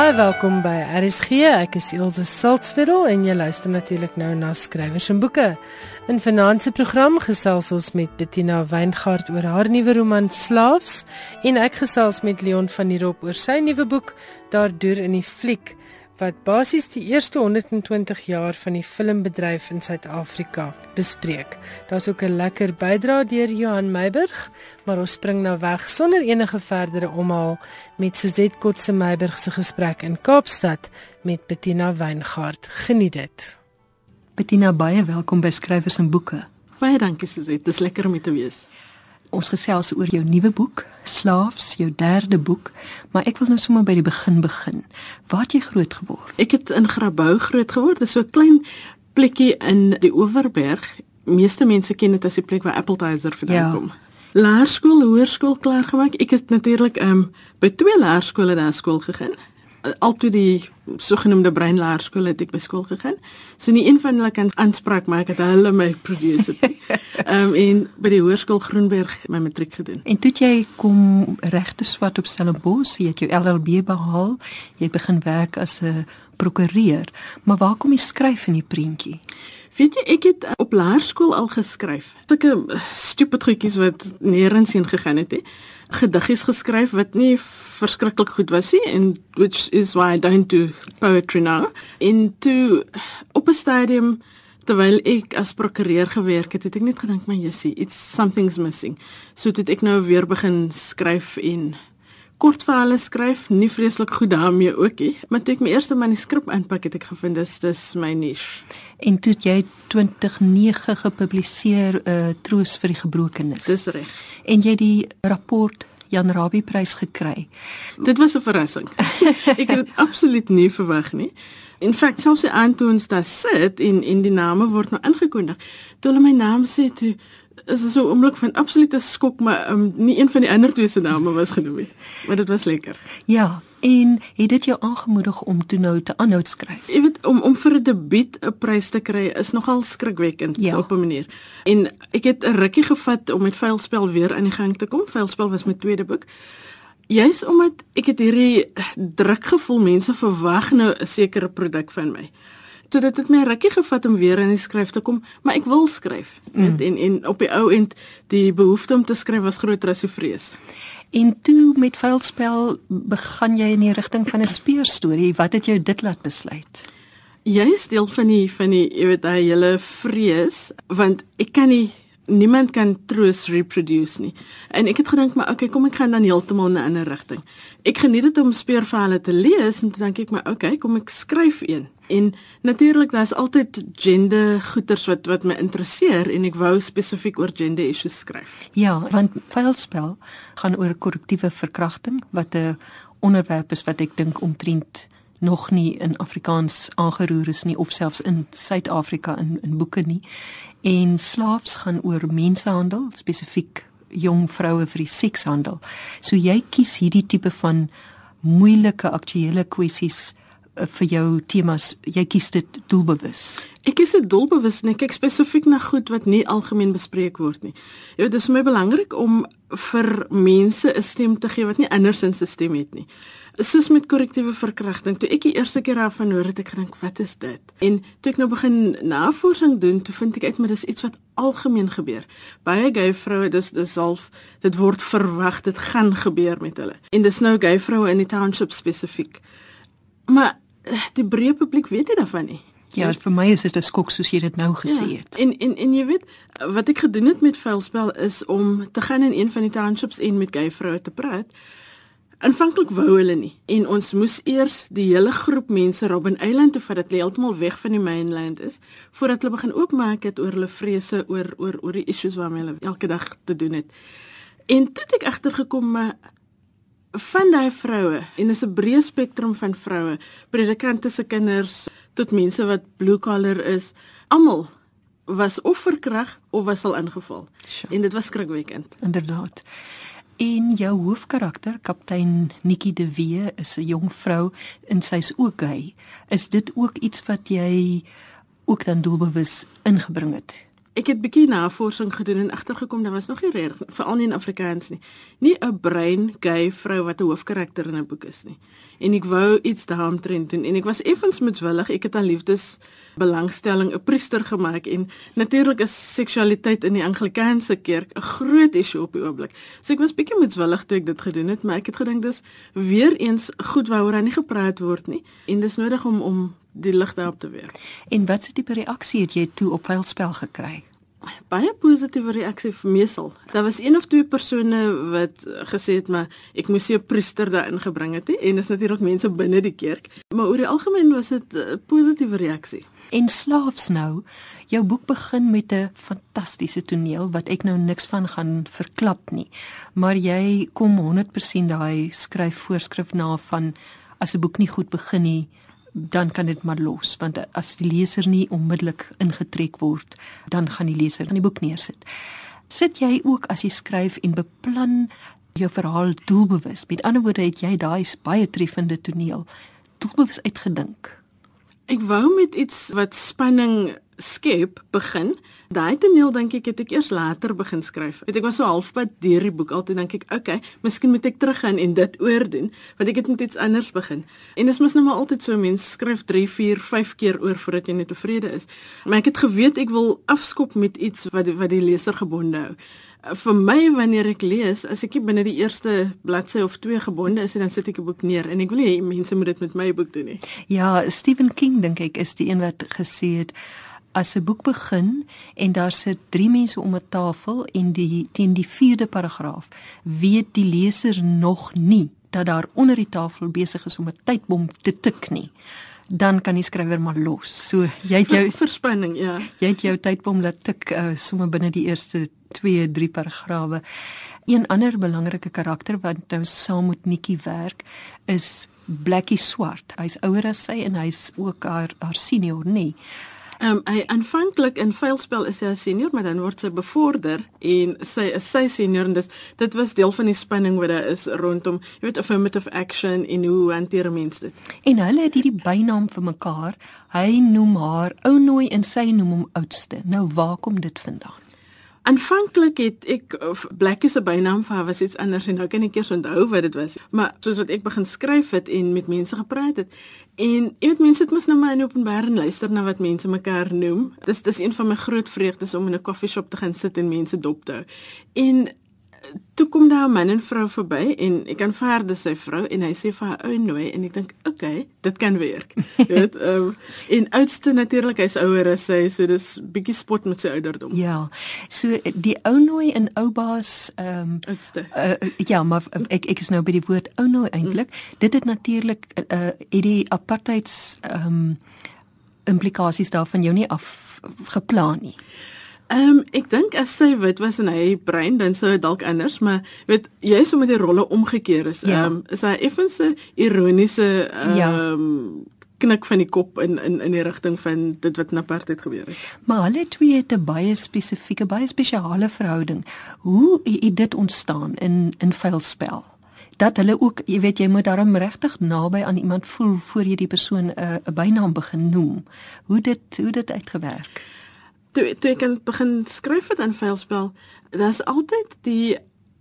Baie welkom by RSG. Ek is Elsje Saltzveld en jy luister natuurlik nou na skrywers en boeke. In vanaand se program gesels ons met Bettina Weingart oor haar nuwe roman Slaafs en ek gesels met Leon van der Rop oor sy nuwe boek Daardeur in die fliek wat basies die eerste 120 jaar van die filmbedryf in Suid-Afrika bespreek. Daar's ook 'n lekker bydrae deur Johan Meiburg, maar ons spring nou weg sonder enige verdere omhaal met Suzette Kotse Meiburg se gesprek in Kaapstad met Bettina Weingart. Geniet dit. Bettina, baie welkom by Skrywers en Boeke. Baie dankie Suzette, dis lekker om te wees. Ons gesels oor jou nuwe boek, Slaafs, jou derde boek, maar ek wil nou sommer by die begin begin. Waar het jy groot geword? Ek het in Grabouw groot geword, dis so 'n klein plekkie in die Oeverberg. Meeste mense ken dit as die plek waar Appletiser vandaan ja. kom. Laerskool, hoërskool klaar gemaak. Ek het natuurlik um, by twee laerskole daar skool gegaan altyd die sogenaamde breinlaerskool het ek by skool gegaan. So nie een van hulle kan aanspraak maar ek het hulle my produce. Ehm um, en by die hoërskool Groenberg my matriek gedoen. En toe jy kom regte swat op Stellenbosch, jy het jou LLB behaal, jy begin werk as 'n prokureur. Maar waar kom jy skryf in die prentjie? Weet jy, ek het op laerskool al geskryf. Sulke stupid goedjies wat nêrens heen gegaan het, hè. Gediggies geskryf wat nie verskriklik goed was nie and which is why I don't do poetry now. Into op 'n stadium terwyl ek as prokureur gewerk het het ek net gedink my jessie it's something's missing. So dit ek nou weer begin skryf en kortverhale skryf nie vreeslik goed daarmee ook nie maar toe ek my eerste manuskrip inpak het ek gevind dis dis my niche en toe jy 2009 gepubliseer 'n uh, troos vir die gebrokenes dis reg en jy die rapport Jan Rabie prys gekry. Dit was 'n verrassing. ek het dit absoluut nie verwag nie. In feite selfs die aantoons daar sit en en die name word nou ingekondig. Toe hulle my naam sê toe is so 'n oomblik van absolute skok maar um, nie een van die ander twee se name was genoem nie. Maar dit was lekker. Ja, en het dit jou aangemoedig om toe nou te aanhou skryf? Jy weet om om vir 'n debuut 'n prys te kry is nogal skrikwekkend ja. op 'n manier. En ek het 'n rukkie gevat om met Veilspel weer aan die gang te kom. Veilspel was my tweede boek. Juist omdat ek het hierdie druk gevoel mense verwag nou 'n sekere produk van my. So dit het my rukkie gevat om weer in die skryf te kom, maar ek wil skryf. Mm. En en op die ou end die behoefte om te skryf was groter as die vrees. En toe met vuilspel begin jy in die rigting van 'n speurstorie. Wat het jou dit laat besluit? Jy is deel van die van die jy weet hy hele vrees want ek kan nie niemand kan troos reproduce nie. En ek het gedink maar okay, kom ek gaan dan heeltemal in 'n ander rigting. Ek geniet dit om speurverhale te lees en toe dink ek maar okay, kom ek skryf een. En natuurlik daar's altyd gender goeters wat wat my interesseer en ek wou spesifiek oor gender issues skryf. Ja, want vuilspel gaan oor korrektiewe verkrachting wat 'n onderwerp is wat ek dink omtrent nog nie in Afrikaans aangeroer is nie of selfs in Suid-Afrika in in boeke nie. En slaafs gaan oor mensenhandel, spesifiek jong vroue vir die sekshandel. So jy kies hierdie tipe van moeilike aktuelle kwessies uh, vir jou temas. Jy kies dit doelbewus. Ek kies dit doelbewus en ek kyk spesifiek na goed wat nie algemeen bespreek word nie. Jy weet, dit is my belangrik om vir mense 'n stem te gee wat nie andersins 'n stem het nie soos met korrektiewe verkrachting, toe ek die eerste keer daarvan hoor het ek gedink, wat is dit? En toe ek nou begin navorsing doen, toe vind ek uit maar dis iets wat algemeen gebeur. Baie gay vroue, dis dis half dit word verwag dit gaan gebeur met hulle. En dis nou gay vroue in die township spesifiek. Maar eh, die breë publiek weet nie daarvan nie. Ja, vir my is dit 'n skok soos jy dit nou gesê ja, het. En en en jy weet wat ek gedoen het met vuilspel is om te gaan in een van die townships en met gay vroue te praat. Aanvanklik wou hulle nie en ons moes eers die hele groep mense Robben Island toe vat dat hulle heeltemal weg van die mainland is voordat hulle begin oopmaak het oor hulle vrese oor oor oor die issues waarmee hulle elke dag te doen het. En toe het ek agtergekom maar van daai vroue en dis 'n breë spektrum van vroue, predikante se kinders tot mense wat blue collar is, almal was of verkrag of was al ingeval. Sure. En dit was skrikwekkend. Inderdaad. En jou hoofkarakter, kaptein Nikki de Wee, is 'n jong vrou en sy's ook gay. Is dit ook iets wat jy ook dan doelbewus ingebring het? ek het bietjie navorsing gedoen en agtergekom daar was nog nie reg veral nie in Afrikaans nie. Nie 'n brein gay vrou wat 'n hoofkarakter in 'n boek is nie. En ek wou iets daaromtrent doen en ek was effens moetswillig. Ek het aan liefdes belangstelling 'n priester gemaak en natuurlik is seksualiteit in die Anglikaanse kerk 'n groot issue op die oomblik. So ek was bietjie moetswillig toe ek dit gedoen het, maar ek het gedink dis weer eens goed waaroor daar nie gepraat word nie en dis nodig om om die lig daarop te werk. En wat se tipe reaksie het jy toe op veilspel gekry? Baie positiewe reaksie mesel. Daar was een of twee persone wat gesê het maar ek moes 'n priester daarin gebring het en dis natuurlik mense binne die kerk, maar oor die algemeen was dit 'n positiewe reaksie. En slaafs nou, jou boek begin met 'n fantastiese toneel wat ek nou niks van gaan verklap nie. Maar jy kom 100% daai skryf voorskrif na van as 'n boek nie goed begin nie, dan kan dit maar los want as die leser nie onmiddellik ingetrek word dan gaan die leser van die boek neersit. Sit jy ook as jy skryf en beplan jou verhaal doelbewus. Met ander woorde het jy daai baie treffende toneel doelbewus uitgedink. Ek wou met iets wat spanning skep begin. Daai toneel dink ek het ek eers later begin skryf. Weet ek was so halfpad deur die boek altyd dink ek, okay, miskien moet ek teruggaan en dit oordoen, want ek het met iets anders begin. En dit is mos nou maar altyd so mense skryf 3, 4, 5 keer oor voordat jy net tevrede is. Maar ek het geweet ek wil afskop met iets wat wat die leser gebonde hou. Vir my wanneer ek lees, as ek binne die eerste bladsy of twee gebonde is, dan sit ek die boek neer en ek wil hê mense moet dit met my boek doen nie. Ja, Stephen King dink ek is die een wat gesê het as 'n boek begin en daar sit 3 mense om 'n tafel en die teen die 4de paragraaf weet die leser nog nie dat daar onder die tafel besig is om 'n tydbom te tik nie dan kan die skrywer maar los. So jy het jou verspanning, ja. Jy het jou tydbom laat tik uh, sommer binne die eerste 2, 3 paragrawe. Een ander belangrike karakter wat nou saam met Nikki werk is Blackie Swart. Hy's ouer as sy en hy's ook haar haar senior, nê. Nee. Ehm um, hy aanvanklik in veilspel is hy 'n senior, maar dan word sy bevorder en sy is sy senior en dis dit was deel van die spanning wat daar is rondom, jy weet affirmative action en hoe hanteer mense dit. En hulle het hierdie bynaam vir mekaar. Hy noem haar Ounooi en sy noem hom oudste. Nou waar kom dit vandaan? Aanvanklik het ek Black is 'n bynaam vir haar was iets anders en nou kan ek eers onthou wat dit was. Maar soos wat ek begin skryf het en met mense gepraat het en jy weet mense het mos nou maar in openbaar en luister na wat mense mekaar noem. Dis dis een van my groot vreugdes om in 'n koffieshop te gaan sit en mense dop te hou. En toe kom daar 'n man en vrou verby en ek aanvaar dis sy vrou en hy sê vir haar ou nooi en ek dink okay dit kan werk. Jy weet um, en oudste natuurlik hy's ouer as sy so dis bietjie spot met sy ouderdom. Ja so die ou nooi en ou baas ehm um, oudste uh, ja maar ek ek is nou by die woord ou nooi eintlik. Mm. dit het natuurlik uh, het die apartheids ehm um, implikasies daarvan jou nie af geplan nie Ehm um, ek dink as sy wit was en hy bruin dan sou dit dalk anders, maar weet jy is omdat die rolle omgekeer is. Ja. Ehm ja. um, is hy effens 'n ironiese ehm um, ja knik van die kop in in in die rigting van dit wat in apartheid gebeur het. Maar hulle twee het 'n baie spesifieke, baie spesiale verhouding. Hoe het dit ontstaan in in veilspel? Dat hulle ook, jy weet, jy moet daarom regtig naby aan iemand voel voor jy die persoon 'n uh, bynaam begin noem. Hoe dit hoe dit uitgewerk? Toe toe ek begin skryf het in veilspel, daar's altyd die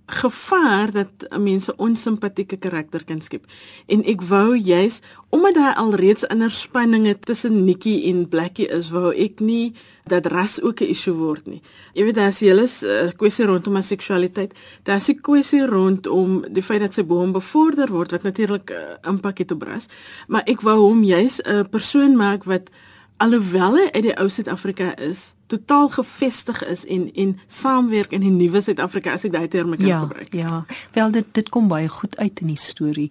gevaar dat mense onsimpatieke karakter kan skep. En ek wou juis omdat daar alreeds inderspanninge tussen Nikki en Blackie is, wou ek nie dat ras ook 'n issue word nie. Jy weet daar's hele uh, kwessie rondom seksualiteit. Daar's 'n kwessie rondom die feit dat sy boom bevorder word wat natuurlik 'n uh, impak het op ras, maar ek wou hom juis 'n uh, persoon maak wat alhoewel hy uit die ou Suid-Afrika is, totaal gevestig is en en saamwerk in die nuwe Suid-Afrika as ek daai term kan ja, gebruik. Ja, wel dit dit kom baie goed uit in die storie.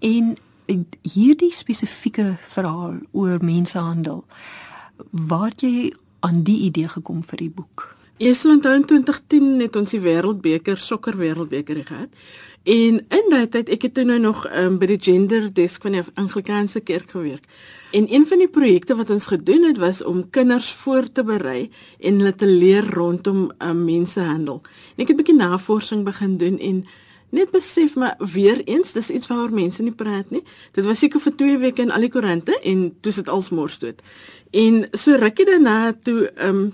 En hierdie spesifieke verhaal oor mensenhandel, waar jy aan die idee gekom vir die boek? Eers in 2010 het ons die Wêreldbeker sokker Wêreldbeker gehad. En in daai tyd ek het toe nou nog um, by die gender desk van die Anglikaanse kerk gewerk. En een van die projekte wat ons gedoen het was om kinders voor te berei en hulle te leer rondom um, mensenhandel. En ek het 'n bietjie navorsing begin doen en net besef maar weer eens dis iets waaroor mense nie praat nie. Dit was seker vir 2 weke in al die koerante en toe sit alsmors dood. En so rukkie daarna toe ehm um,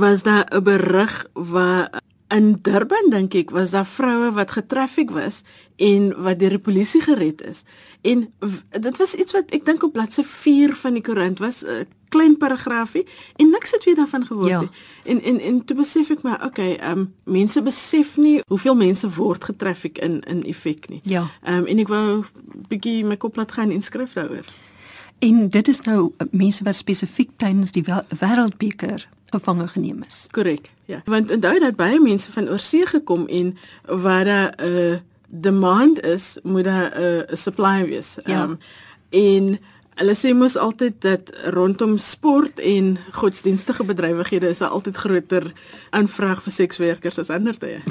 was daar 'n berig waar in Durban dink ek was daar vroue wat getraffic was en wat deur die polisie gered is. En dit was iets wat ek dink op bladsy 4 van die koerant was 'n klein paragraafie en niks het weer daarvan geword ja. nie. En en en toe besef ek maar okay, ehm um, mense besef nie hoeveel mense word getraffic in in effek nie. Ja. Ehm um, en ek wou bietjie my kop laat gaan inskryf daaroor. En dit is nou mense wat spesifiek tydens die wêreldbeker gevange geneem is. Korrek. Ja. Want onthou dat baie mense van oorsee gekom en waar daar 'n uh, demand is, moet daar 'n uh, supply wees. Ehm ja. um, en hulle sê mos altyd dat rondom sport en godsdienstige bedrywighede is daar altyd groter aanvraag vir sekswerkers as ander tye.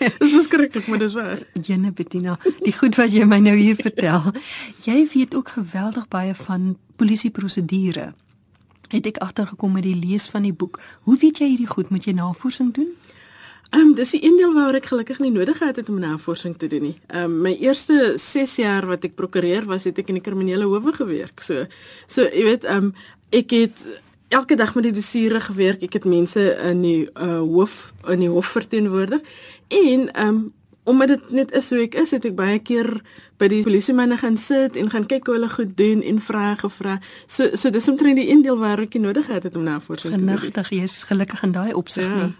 Dis verskriklik, maar dis waar. Jene Bettina, die goed wat jy my nou hier vertel. Jy weet ook geweldig baie van polisieprosedure het ek agtergekom met die lees van die boek. Hoe weet jy hierdie goed? Moet jy navorsing doen? Ehm um, dis die een deel waaroor ek gelukkig nie nodig gehad het om navorsing te doen nie. Ehm um, my eerste 6 jaar wat ek prokureur was, het ek in die kriminele howe gewerk. So so jy weet ehm um, ek het elke dag met die dossiere gewerk. Ek het mense in die uh, hof in die hof verteenwoordig en ehm um, omdat dit net is hoe ek is, het ek baie keer by die polisiemanne gaan sit en gaan kyk hoe hulle goed doen en vrae gevra. So so dis omtrent die een deel waar ek nodig het om navorsing te doen. Genigtig, jy's gelukkig in daai opsig ja. nie.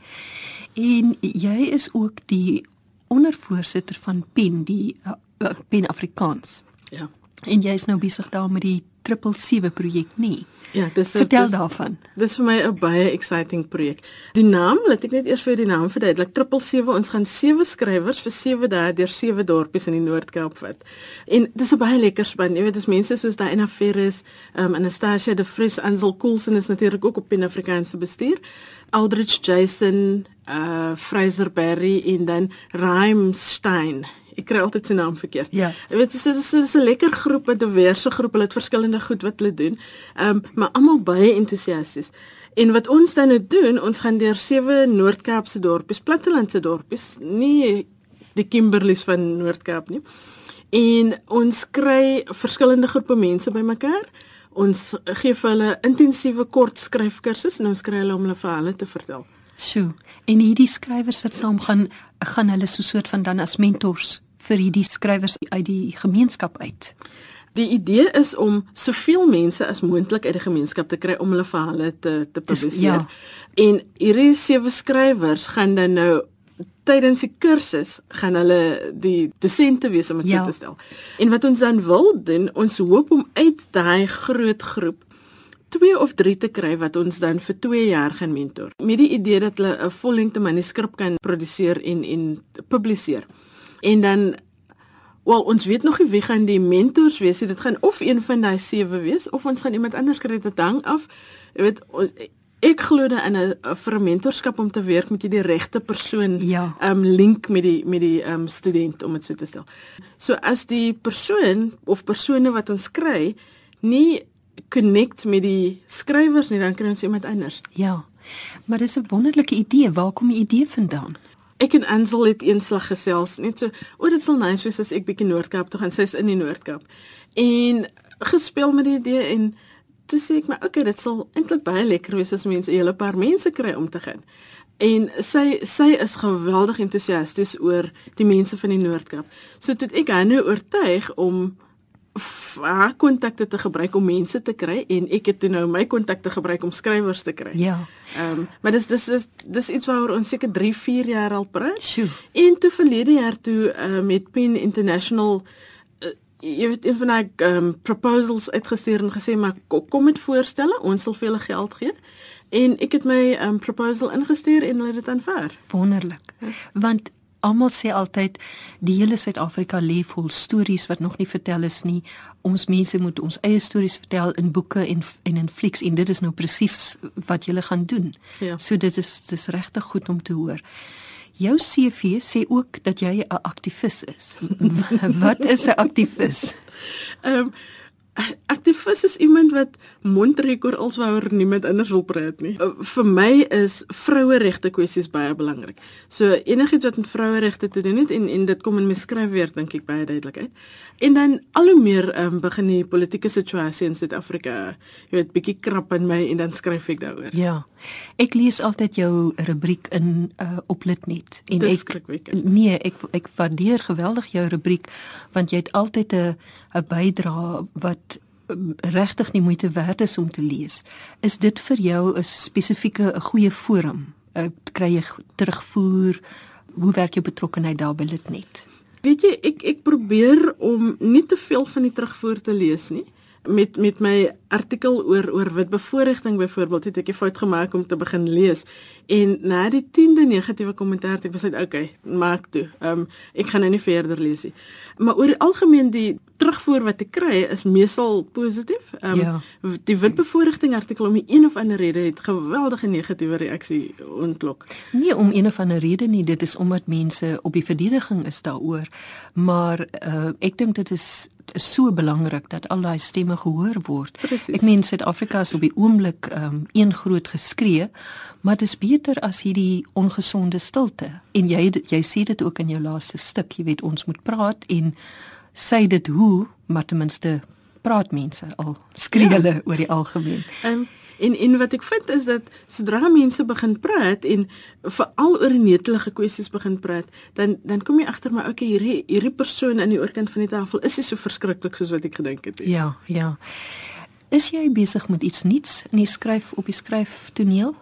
En jy is ook die ondervoorsitter van PEN, die uh, PEN Afrikaans. Ja. En jy is nou besig daar met die 777 projek nie. Ja, dis Vertel dis, daarvan. Dis vir my 'n baie exciting projek. Die naam, laat ek net eers vir die naam verduidelik. 777, ons gaan sewe skrywers vir sewe dae deur sewe dorpies in die Noord-Kaap vat. En dis 'n baie lekker span. Jy weet, dis mense soos daai Ina Ferris, um, Anastasia de Vries, Ansel Coulson is natuurlik ook op Pan-Afrikaanse bestuur. Aldrich Jason, uh Fraser Berry en dan Raimstein ek kry altyd sy naam verkeerd. Ja. Jy weet so dis so dis 'n lekker groep, 'n diverse groep. Hulle het verskillende goed wat hulle doen. Ehm um, maar almal baie entoesiasties. En wat ons dan nou doen, ons gaan deur sewe Noord-Kaapse dorpies, plattelandse dorpies, nie die Kimberleys van Noord-Kaap nie. En ons kry verskillende groepe mense bymekaar. Ons gee vir hulle intensiewe kort skryfkursusse en ons kry hulle om hulle verhale te vertel. Sjoe. En hierdie skrywers wat saam gaan, gaan hulle so soort van dan as mentors vir hierdie skrywers uit die gemeenskap uit. Die idee is om soveel mense as moontlik uit die gemeenskap te kry om hulle verhale te te publiseer. Ja. En hierdie sewe skrywers gaan dan nou tydens die kursus gaan hulle die dosente wees om dit ja. so te stel. En wat ons dan wil doen, ons hoop om uit daai groot groep 2 of 3 te kry wat ons dan vir 2 jaar gaan mentor. Met die idee dat hulle 'n vollengte manuskrip kan produseer en en publiseer. En dan wel ons weet nog nie wie gaan die mentors wees nie. Dit gaan of een van daai sewe wees of ons gaan iemand anders kry dit hang af. Jy weet ons ek glo dan in 'n vir 'n mentorskap om te werk met jy die regte persoon ja. um link met die met die um student om dit so te stel. So as die persoon of persone wat ons kry nie connect met die skrywers nie, dan kry ons iemand anders. Ja. Maar dis 'n wonderlike idee. Waar kom die idee vandaan? Ek en Ansel het eenslag gesels, net so, o, dit sal nice wees as ek bietjie Noord-Kaap toe gaan. Sy's in die Noord-Kaap. En gespeel met die idee en toe sê ek my, okay, dit sal eintlik baie lekker wees as mense 'n hele paar mense kry om te gaan. En sy sy is geweldig entoesiasties oor die mense van die Noord-Kaap. So toe ek haar nou oortuig om haar kontakte te gebruik om mense te kry en ek het toe nou my kontakte gebruik om skrywers te kry. Ja. Ehm um, maar dis dis is dis iets waaroor ons seker 3, 4 jaar al praat. Sjoe. En toe verlede jaar toe uh, met Pen International uh, jy weet een van daai um, proposals uitgestuur en gesê maar kom met voorstelle, ons sal vir julle geld gee. En ek het my um, proposal ingestuur en hulle het dit aanvaar. Wonderlik. Want Almal sê altyd die hele Suid-Afrika lê vol stories wat nog nie vertel is nie. Ons mense moet ons eie stories vertel in boeke en en in flieks en dit is nou presies wat julle gaan doen. Ja. So dit is dis regtig goed om te hoor. Jou CV sê ook dat jy 'n aktivis is. wat is 'n aktivis? Ehm um, Aktivis is iemand wat mondrek oor alswouer nie met anders wil praat nie. Uh, vir my is vroueregte kwessies baie belangrik. So enigiets wat met vroueregte te doen het en en dit kom in my skryfwerk dink ek baie duidelik uit. En dan al hoe meer um, begin die politieke situasie in Suid-Afrika, jy weet, bietjie krap in my en dan skryf ek daaroor. Ja. Ek lees altyd jou rubriek in uh, op Litnet en ek nee, ek ek waardeer geweldig jou rubriek want jy het altyd 'n 'n bydrae wat regtig nie moeite werd is om te lees. Is dit vir jou 'n spesifieke 'n goeie forum? Uh, kry jy terugvoer? Hoe werk jou betrokkeheid daar by Litnet? Weet jy, ek ek probeer om nie te veel van die terugvoer te lees nie met met my artikel oor oor witbevoordiging byvoorbeeld het ek 'n fout gemaak om te begin lees en na die 10de negatiewe kommentaar het ek besluit okay maak toe um, ek gaan nou nie verder lees nie maar oor die algemeen die terugvoer wat ek kry is meestal positief um, ja. die witbevoordiging artikel om een of ander rede het geweldige negatiewe reaksie ontlok nie om een of ander rede nie dit is omdat mense op die verdediging is daaroor maar uh, ek dink dit is is so belangrik dat al daai stemme gehoor word. Precies. Ek meen Suid-Afrika is op die oomblik um, een groot geskree, maar dit is beter as hierdie ongesonde stilte. En jy jy sê dit ook in jou laaste stuk, jy weet ons moet praat en sê dit hoe, maar ten minste praat mense al skree ja. hulle oor die algemeen. Um, En en wat ek vind is dat sodra mense begin praat en veral oor netelige kwessies begin praat, dan dan kom jy agter maar okay, hierdie hierdie persoon aan die oorkant van die tafel is nie so verskriklik soos wat ek gedink het nie. Ja, ja. Is jy besig met iets nuuts in die skryf op die skryf toneel?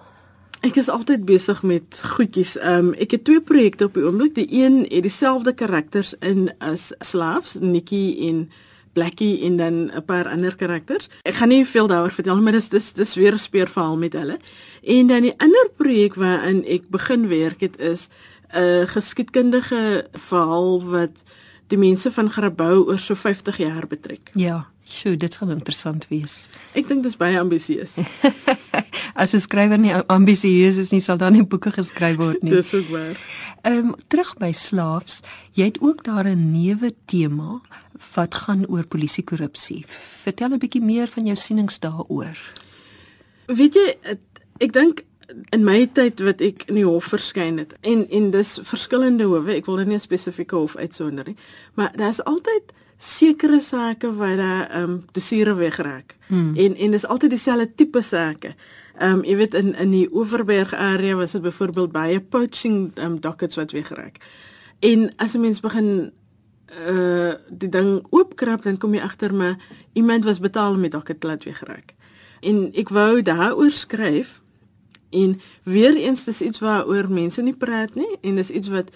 Ek is altyd besig met goedjies. Ehm um, ek het twee projekte op die oomblik. Die een het dieselfde karakters in as Slaafs, Nikki en Blackie en dan 'n paar ander karakters. Ek gaan nie veel daaroor vertel maar dis dis dis weer 'n speurverhaal met hulle. En dan die ander projek waarin ek begin werk het is 'n geskiedkundige verhaal wat die mense van Grabouw oor so 50 jaar betrek. Ja, sjoe, dit gaan interessant wees. Ek dink dit is baie ambisieus. As 'n skrywer nie ambisieus is nie, sal dan nie boeke geskryf word nie. Dis ook waar. Ehm um, terug by slaafs, jy het ook daar 'n neuwe tema wat gaan oor polisie korrupsie. Vertel 'n bietjie meer van jou sienings daaroor. Weet jy, ek dink in my tyd wat ek in die hof verskyn het en en dis verskillende howe, ek wil nie 'n spesifieke hof uitsonder nie, maar daar's altyd sekere sake waar daar ehm um, dossiere wegraak. Hmm. En en dis altyd dieselfde tipe sake. Ehm um, jy weet in in die Oeverberg area was dit byvoorbeeld baie poaching ehm um, dockets wat weggeraak. En as 'n mens begin uh die ding oopkrap dan kom jy agter maar iemand was betaal om die docket laat weggeraak. En ek wou daaroor skryf en weer eens dis iets waaroor mense nie praat nie en dis iets wat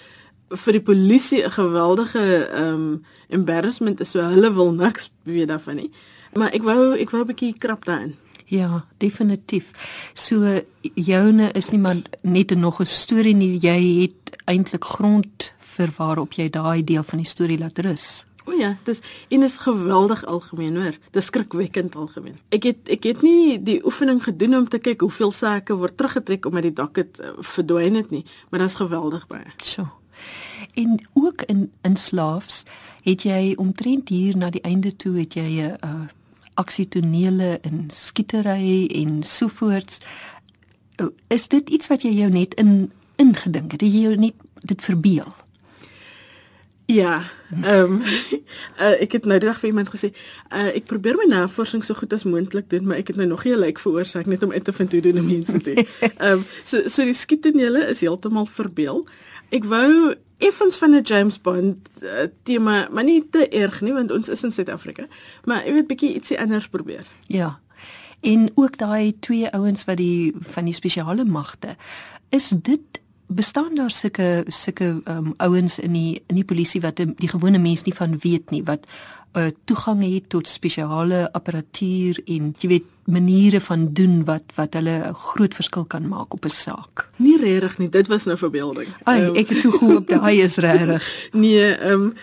vir die polisie 'n geweldige um, embarrassment is so hulle wil niks weet daarvan nie. Maar ek wou ek wou 'n bietjie krap daarin. Ja, definitief. So joune is nie maar net nog 'n storie nie, jy het eintlik grond vir waarop jy daai deel van die storie laat rus. O ja, dis en is geweldig algemeen hoor. Dis skrikwekkend algemeen. Ek het ek het nie die oefening gedoen om te kyk hoeveel sake word teruggetrek omdat die dak het uh, verdwyn het nie, maar dit is geweldig baie. So. En ook in in slaafs het jy omtrent hier na die einde toe het jy 'n uh, aksietonele en skietery en so voorts. Oh, is dit iets wat jy jou net in ingedink het? Het jy jou net dit verbeel? Ja, ehm um, uh, ek het nou die dag vir iemand gesê, uh, ek probeer my navorsing so goed as moontlik doen, maar ek het nou nog nie 'n lijk veroorsaak net om uit te vind hoe doen mense dit. Ehm um, so so die skietenele is heeltemal verbeel. Ek wou effens van 'n James Bond uh, tema, maar nie te erg nie want ons is in Suid-Afrika. Maar ek weet bietjie ietsie anders probeer. Ja. En ook daai twee ouens wat die van die spesiale magte is dit bestaan daar sulke sulke um, ouens in die in die polisie wat die, die gewone mens nie van weet nie wat uh, toegang het tot spesiale apparatuur en jy weet maniere van doen wat wat hulle 'n groot verskil kan maak op 'n saak. Nie regtig nie, dit was nou verbeelding. Ai, um, ek het so gehoop daai is regtig. nee, ehm um,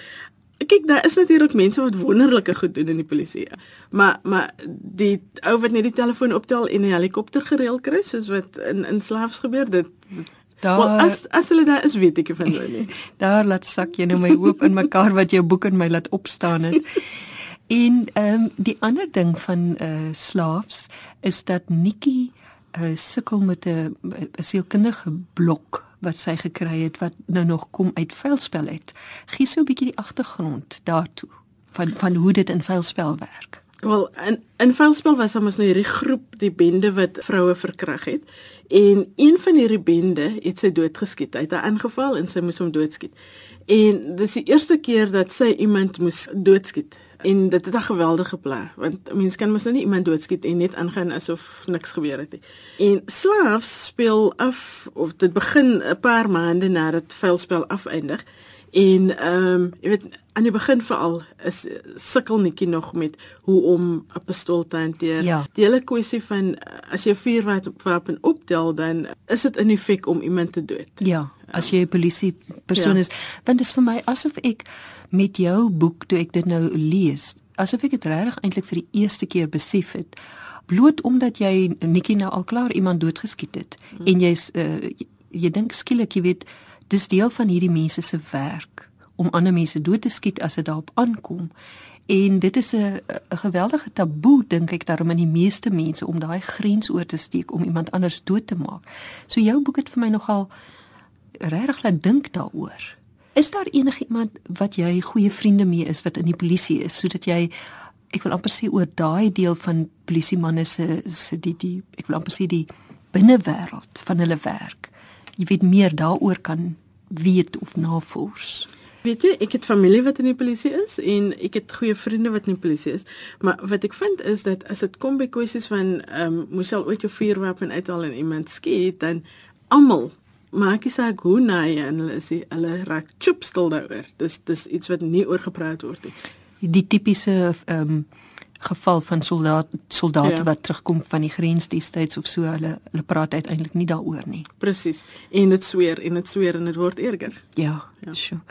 kyk daar is natuurlik mense wat wonderlike goed doen in die polisie. Maar maar die ou wat net die telefoon optel en 'n helikopter gereël kry soos wat in in slaafs gebeur dit, dit Daar well, as as hulle daar is weet ek van hulle nie. daar laat sak jy nou my hoop in mekaar wat jou boek in my laat opstaan het. En ehm um, die ander ding van uh slaafs is dat Nikki uh sukkel met 'n sielkundige blok wat sy gekry het wat nou nog kom uit vuilspel het. Gee so 'n bietjie die agtergrond daartoe van van hoe dit in vuilspel werk. Wel, in in vuilspel was ons nou hierdie groep, die bende wat vroue verkrag het. En een van hierdie bende het sy doodgeskiet. Hy het haar aangeval en sy moes hom doodskiet. En dis die eerste keer dat sy iemand moes doodskiet. En dit het 'n geweldige plan, want mense kan mos nou nie iemand doodskiet en net aangaan asof niks gebeur het nie. En slaafs speel af of dit begin 'n paar maande nadat vuilspel afeindig. En ehm um, jy weet aan die begin veral is sukkel netjie nog met hoe om 'n pistool te hanteer. Ja. Die hele kwessie van as jy vuurwapen optel dan is dit in effek om iemand te dood. Ja, as jy 'n polisie persoon ja. is, want dit is vir my asof ek met jou boek toe ek dit nou lees, asof ek dit regtig eintlik vir die eerste keer besef het bloot omdat jy netjie nou al klaar iemand doodgeskiet het hmm. en jy's uh, jy, jy dink skielik jy weet dis deel van hierdie mense se werk om ander mense dood te skiet as dit daarop aankom. En dit is 'n 'n geweldige taboe dink ek daarom in die meeste mense om daai grens oor te steek om iemand anders dood te maak. So jou boek het vir my nogal regtig laat dink daaroor. Is daar enige iemand wat jy goeie vriende mee is wat in die polisie is sodat jy ek wil amper sê oor daai deel van polisiemanne se se die die ek wil amper sê die binnewêreld van hulle werk jy weet meer daaroor kan weet of navors. Weet jy, ek het familie wat in die polisie is en ek het goeie vriende wat in die polisie is, maar wat ek vind is dat as dit kom by kwessies van ehm um, moes jy ooit jou vuurwapen uithaal en iemand skiet, dan almal maak jy saak hoe naai en hulle is hulle raak chop stil daaroor. Dis dis iets wat nie oor gepraat word nie. Die tipiese ehm um, geval van soldaat soldate ja. wat terugkom van die grens destyds of so hulle hulle praat uiteindelik nie daaroor nie. Presies. En dit sweer en dit sweer en dit word erger. Ja, ja. Sure.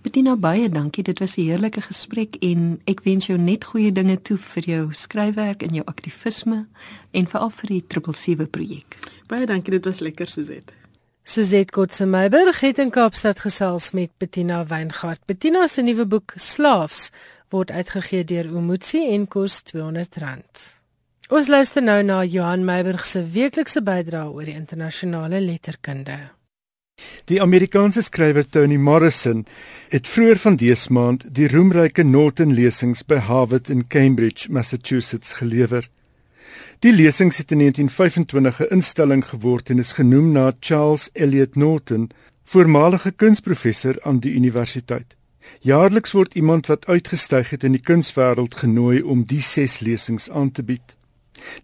Bettina baie dankie. Dit was 'n heerlike gesprek en ek wens jou net goeie dinge toe vir jou skryfwerk en jou aktivisme en veral vir die 777 projek. Baie dankie. Dit was lekker Suzette. Suzette Kotse-Meiberg het in Kaapstad gesels met Bettina Weingart. Bettina se nuwe boek Slaafs word uitgegee deur Umutsi en kos R200. Ons luister nou na Johan Meiberg se weeklikse bydrae oor die internasionale letterkunde. Die Amerikaanse skrywer Toni Morrison het vroeër van dese maand die roemryke Norton lesings by Harvard en Cambridge, Massachusetts gelewer. Die lesings het in 1925 'n instelling geword en is genoem na Charles Eliot Norton, voormalige kunsprofessor aan die universiteit. Jaarliks word iemand wat uitgestyg het in die kunswêreld genooi om die ses lesings aan te bied.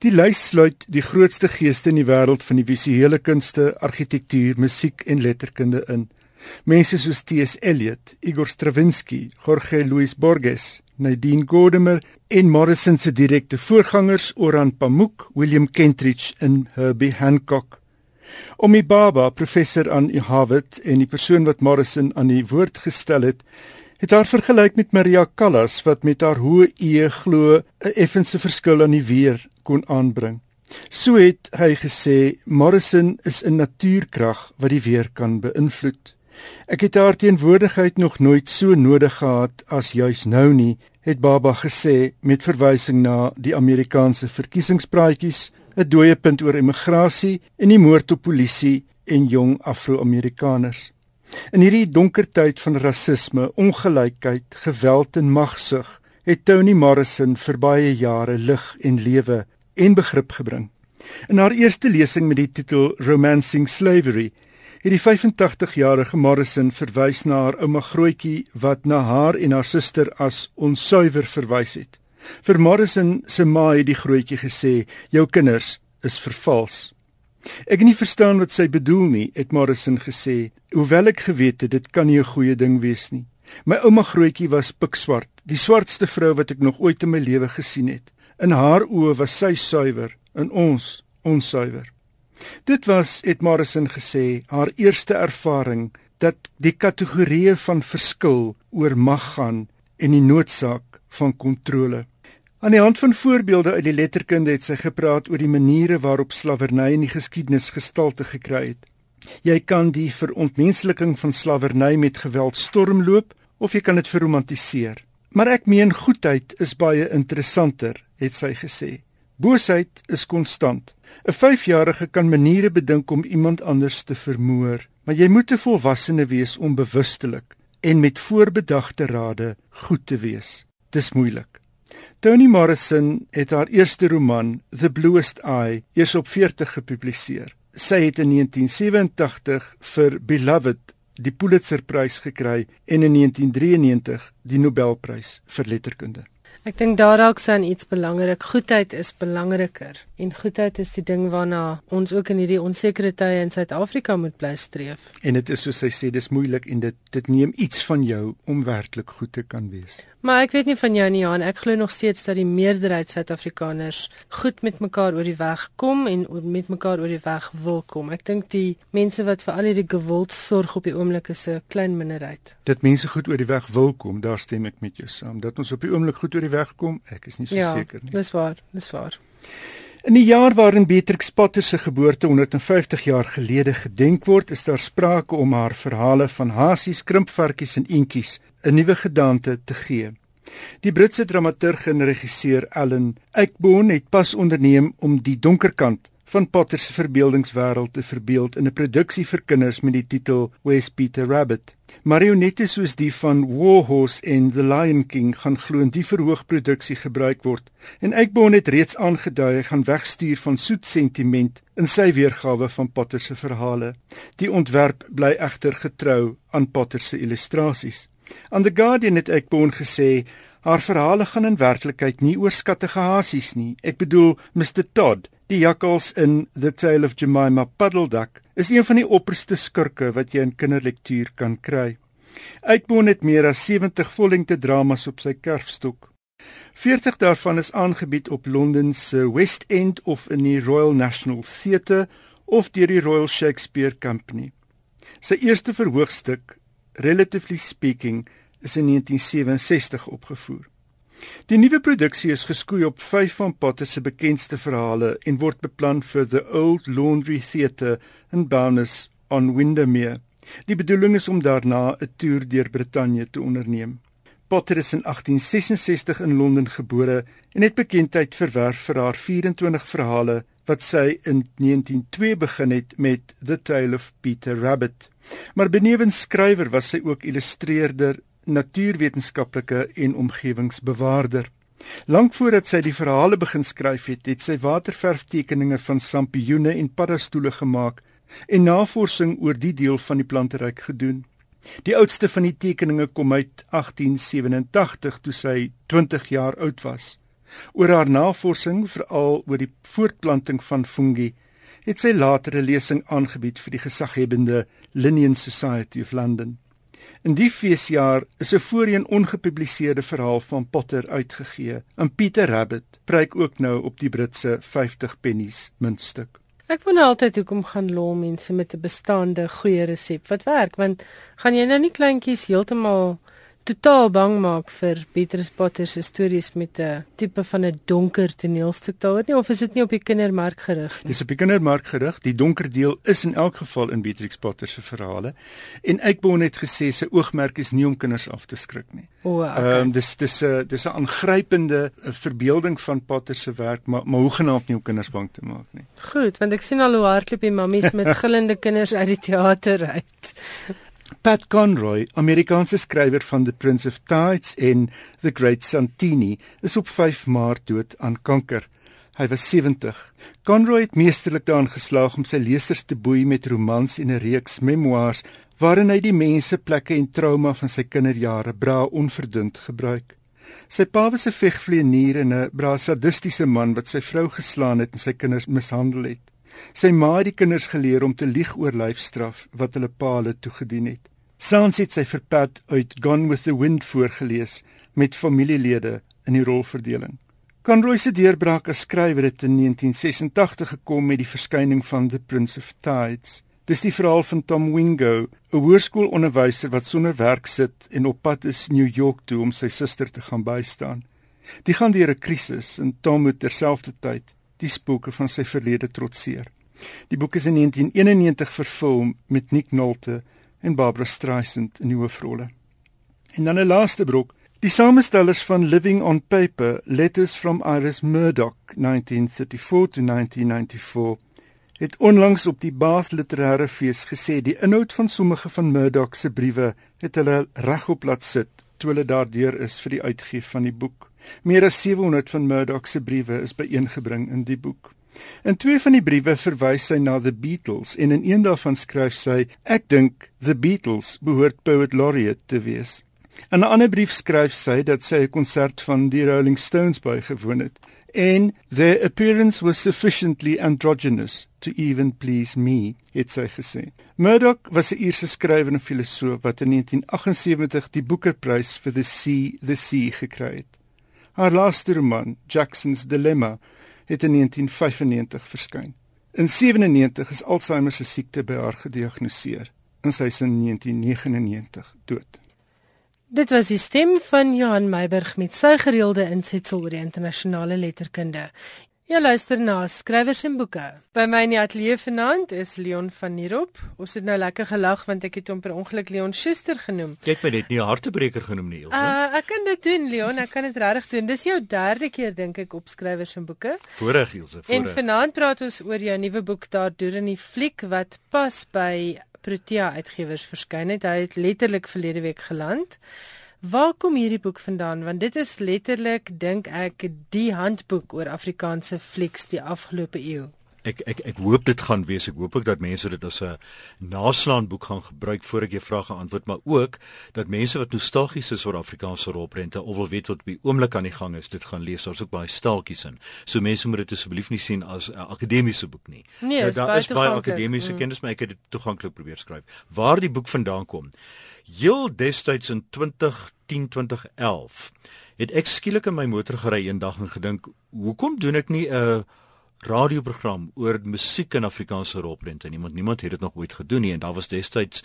Die lys sluit die grootste geeste in die wêreld van die visuele kunste, argitektuur, musiek en letterkunde in. Mense soos T.S. Eliot, Igor Stravinsky, Jorge Luis Borges, Nadine Gordimer en Morrison se direkte voorgangers Oran Pamuk, William Kentridge en Herbie Hancock. Omi Baba, professor aan Harvard en die persoon wat Morrison aan die woord gestel het, het haar vergelyk met Maria Callas wat met haar hoë e glo 'n effense verskil aan die weer kon aanbring. So het hy gesê Morrison is 'n natuurkrag wat die weer kan beïnvloed. Ek het haar teenwoordigheid nog nooit so nodig gehad as juis nou nie, het Baba gesê met verwysing na die Amerikaanse verkiesingspraatjies 'n dooie punt oor immigrasie en die moord op polisie en jong Afro-Amerikaners. In hierdie donker tyd van rasisme, ongelykheid, geweld en magsug, het Toni Morrison vir baie jare lig en lewe en begrip gebring. In haar eerste lesing met die titel Romancing Slavery, het die 85-jarige Morrison verwys na haar ouma grootjie wat na haar en haar suster as onsuiwer verwys het. Vir Morrison se ma het die grootjie gesê: "Jou kinders is vervals." Ek het nie verstaan wat sy bedoel nie, het Morrison gesê. Hoewel ek geweet het dit kan nie 'n goeie ding wees nie. My ouma grootjie was pikswart, die swartste vrou wat ek nog ooit in my lewe gesien het. In haar oë was sy suiwer, in ons onsuiwer. Dit was, het Morrison gesê, haar eerste ervaring dat die kategorieë van verskil oor mag gaan en die noodsaak van kontrole. Aan die hand van voorbeelde uit die letterkunde het sy gepraat oor die maniere waarop slawerny in die geskiedenis gestalte gekry het. Jy kan die verontmensliking van slawerny met geweld stormloop of jy kan dit verromantiseer. Maar ek meen goedheid is baie interessanter, het sy gesê. Boosheid is konstant. 'n 5-jarige kan maniere bedink om iemand anders te vermoor, maar jy moet 'n volwassene wees om bewustelik en met voorbedagte rade goed te wees. Dis moeilik. Toni Morrison het haar eerste roman, The Bluest Eye, eers op 40 gepubliseer. Sy het in 1987 vir Beloved die Pulitzerprys gekry en in 1993 die Nobelprys vir letterkunde. Ek dink daar dalk sien iets belangrik. Goedheid is belangriker en goedheid is die ding waarna ons ook in hierdie onsekere tye in Suid-Afrika moet bly streef. En dit is soos hy sê, dis moeilik en dit dit neem iets van jou om werklik goed te kan wees. Maar ek weet nie van jou nie, Jan. Ek glo nog steeds dat die meerderheid Suid-Afrikaners goed met mekaar oor die weg kom en met mekaar oor die weg wil kom. Ek dink die mense wat vir al hierdie geweld sorg op die oomblik is 'n klein minderheid. Dat mense goed oor die weg wil kom, daar stem ek met jou saam. Dat ons op die oomblik goed oor die weg kom, ek is nie so ja, seker nie. Dis waar, dis waar. In die jaar waarin Beatrix Potter se geboorte 150 jaar gelede gedenk word, is daar sprake om haar verhale van hasies, krimpvarkies en eentjies 'n nuwe gedaante te gee. Die Britse dramaturg en regisseur Alan Ayckbourn het pas onderneem om die donker kant van Potter se verbeeldingswêreld te verbeeld in 'n produksie vir kinders met die titel Where's Peter Rabbit. Marionette soos die van Warhorse en The Lion King gaan glo in die verhoogproduksie gebruik word en Ayckbourn het reeds aangedui hy gaan wegstuur van soet sentiment in sy weergawe van Potter se verhale. Die ontwerp bly egter getrou aan Potter se illustrasies. Aan The Guardian het Ayckbourn gesê haar verhale gaan in werklikheid nie oor skattige hasies nie. Ek bedoel Mr Todd Die jakkals in The Tale of Jemima Puddleduck is een van die opperste skurke wat jy in kinderlektuur kan kry. Uitboon het meer as 70 vollengte dramas op sy kerfstok. 40 daarvan is aangebied op Londen se West End of in die Royal National Theatre of deur die Royal Shakespeare Company. Sy eerste verhoogstuk, Relatively Speaking, is in 1967 opgevoer. Die nuwe produksie is geskoei op 5 van Potter se bekendste verhale en word beplan vir the Old Laundry Theatre in Bowness on Windermere. Die bedoeling is om daarna 'n toer deur Brittanje te onderneem. Potter is in 1866 in Londen gebore en het bekendheid verwerf vir haar 24 verhale wat sy in 1902 begin het met The Tale of Peter Rabbit. Maar benewens skrywer was sy ook illustreerder natuurwetenskaplike en omgewingsbewaarder. Lank voordat sy die verhale begin skryf het, het sy waterverftekeninge van sampioene en paddastoele gemaak en navorsing oor die deel van die planteryk gedoen. Die oudste van die tekeninge kom uit 1887 toe sy 20 jaar oud was. Oor haar navorsing, veral oor die voortplanting van fungi, het sy latere lesing aangebied vir die gesaghebende Linnean Society of London. In die feesjaar is 'n voorheen ongepubliseerde verhaal van Potter uitgegee. En Peter Rabbit preek ook nou op die Britse 50 pennies muntstuk. Ek wonder altyd hoekom gaan lol mense met 'n bestaande goeie resep wat werk want gaan jy nou nie kleintjies heeltemal totaal bang maak vir Petrus Potter se stories met 'n tipe van 'n donker toneelstuk daaroor nie of is dit nie op die kindermark gerig nie? Dis op die kindermark gerig. Die donker deel is in elk geval in Beatrix Potter se verhale. En Eikborn het gesê sy oogmerk is nie om kinders af te skrik nie. O, Ehm okay. um, dis dis 'n dis 'n aangrypende eh, verbeelding van Potter se werk, maar maar hoe genaamd nie om kinders bang te maak nie. Goed, want ek sien al hoe hardloop die mammies met gillende kinders uit die teater uit. Pat Conroy, Amerikaanse skrywer van The Prince of Tides en The Great Santini, is op 5 Maart dood aan kanker. Hy was 70. Conroy het meesterlik daarin geslaag om sy lesers te boei met romans en 'n reeks memoirs waarin hy die mense, plekke en trauma van sy kinderjare bra onverdund gebruik. Sy pa was 'n vegvlieënier en 'n bra sadistiese man wat sy vrou geslaan het en sy kinders mishandel het. Sy ma het die kinders geleer om te lieg oor lyfstraf wat hulle pa hulle toegedien het. Saans het sy vir Pat uit Gone with the Wind voorgeles met familielede in die rolverdeling. Conroy se deurbraak as skrywer het in 1986 gekom met die verskyning van The Prince of Tides. Dis die verhaal van Tom Wingo, 'n hoërskoolonderwyser wat sonder werk sit en op pad is New York toe om sy suster te gaan bystaan. Die gaan deur 'n krisis en Tom moet terselfdertyd die spooke van sy verlede trotseer. Die boek is in 1991 verfilm met Nick Nolte en Barbara Streisand in die hoofrolle. En dan 'n laaste brok, Die samestellers van Living on Paper: Letters from Iris Murdoch 1934 to 1994 het onlangs op die Baas Literêre Fees gesê die inhoud van sommige van Murdoch se briewe het hulle regop laat sit toe hulle daardeur is vir die uitgee van die boek. Meer as 700 van Murdoch se briewe is byeengebring in die boek. In twee van die briewe verwys sy na The Beatles en in een daarvan skryf sy: "Ek dink The Beatles behoort poet laureate te wees." In 'n ander brief skryf sy dat sy 'n konsert van die Rolling Stones bygewoon het en their appearance was sufficiently androgynous to even please me, het sy gesê. Murdoch was 'n Ierse skrywer en filosoof wat in 1978 die Booker-prys vir The Sea, The Sea gekry het. Haar laaste roman, Jackson's Dilemma, het in 1995 verskyn. In 97 is Alzheimer se siekte by haar gediagnoseer en sy is in 1999 dood. Dit was die stem van Johan Meiburg met sy gereelde insetsel oor die internasionale letterkunde. Jy luister na skrywers en boeke. By my in die ateljee vanaand is Leon van Nierop. Ons het nou lekker gelag want ek het hom per ongeluk Leon Schuster genoem. Jy het my net nie 'n hartebreker genoem nie, Ilse. Uh, ek kan dit doen, Leon. Ek kan dit regtig doen. Dis jou derde keer dink ek op skrywers en boeke. Voorreg, Ilse, voorreg. En vanaand praat ons oor jou nuwe boek daar deur in die fliek wat pas by Protea Uitgewers verskyn het. Hy het letterlik verlede week geland. Waar kom hierdie boek vandaan? Want dit is letterlik dink ek die handboek oor Afrikaanse flieks die afgelope eeu. Ek ek ek hoop dit gaan wees. Ek hoop ook dat mense dit as 'n naslaan boek gaan gebruik voor ek jou vrae geantwoord, maar ook dat mense wat nostalgies is oor Afrikaanse rolprente of wil weet wat op die oomblik aan die gang is, dit gaan lees. Daar's ook baie staaltjies in. So mense moet dit asseblief nie sien as 'n akademiese boek nie. Nee, nou, daar is baie akademiese mm. kennis, maar ek het dit toeganklik probeer skryf. Waar die boek vandaan kom. Heel destyds in 2010 2011 het ek skielik in my motor gery eendag en gedink, hoekom doen ek nie 'n radioprogram oor musiek in Afrikaanse rolprente. Niemand niemand het dit nog ooit gedoen nie en daar was destyds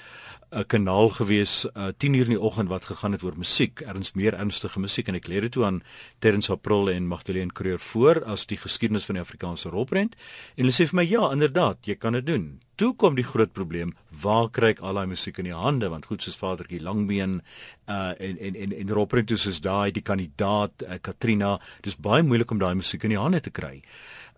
'n kanaal gewees uh, 10 uur in die oggend wat gegaan het oor musiek, erns meer ernstige musiek en ek leer dit toe aan Terrence April en Magdalene Creur voor as die geskiedenis van die Afrikaanse rolprent. En hulle sê vir my ja, inderdaad, jy kan dit doen. Toe kom die groot probleem, waar kry ek al daai musiek in die hande want goed soos Vadertjie Langbeen uh en en en en rolprente soos daai die kandidaat uh, Katrina, dis baie moeilik om daai musiek in die hande te kry.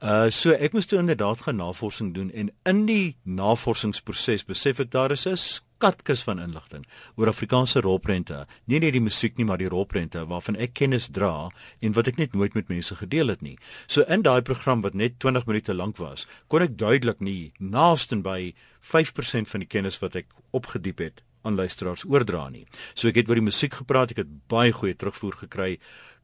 Uh so ek moes toe inderdaad gaan navorsing doen en in die navorsingsproses besef ek daar is 'n skatkis van inligting oor Afrikaanse rolprente. Nie net die musiek nie, maar die rolprente waarvan ek kennis dra en wat ek net nooit met mense gedeel het nie. So in daai program wat net 20 minute lank was, kon ek duidelik nie naaste by 5% van die kennis wat ek opgediep het aan luisteraars oordra nie. So ek het oor die musiek gepraat, ek het baie goeie terugvoer gekry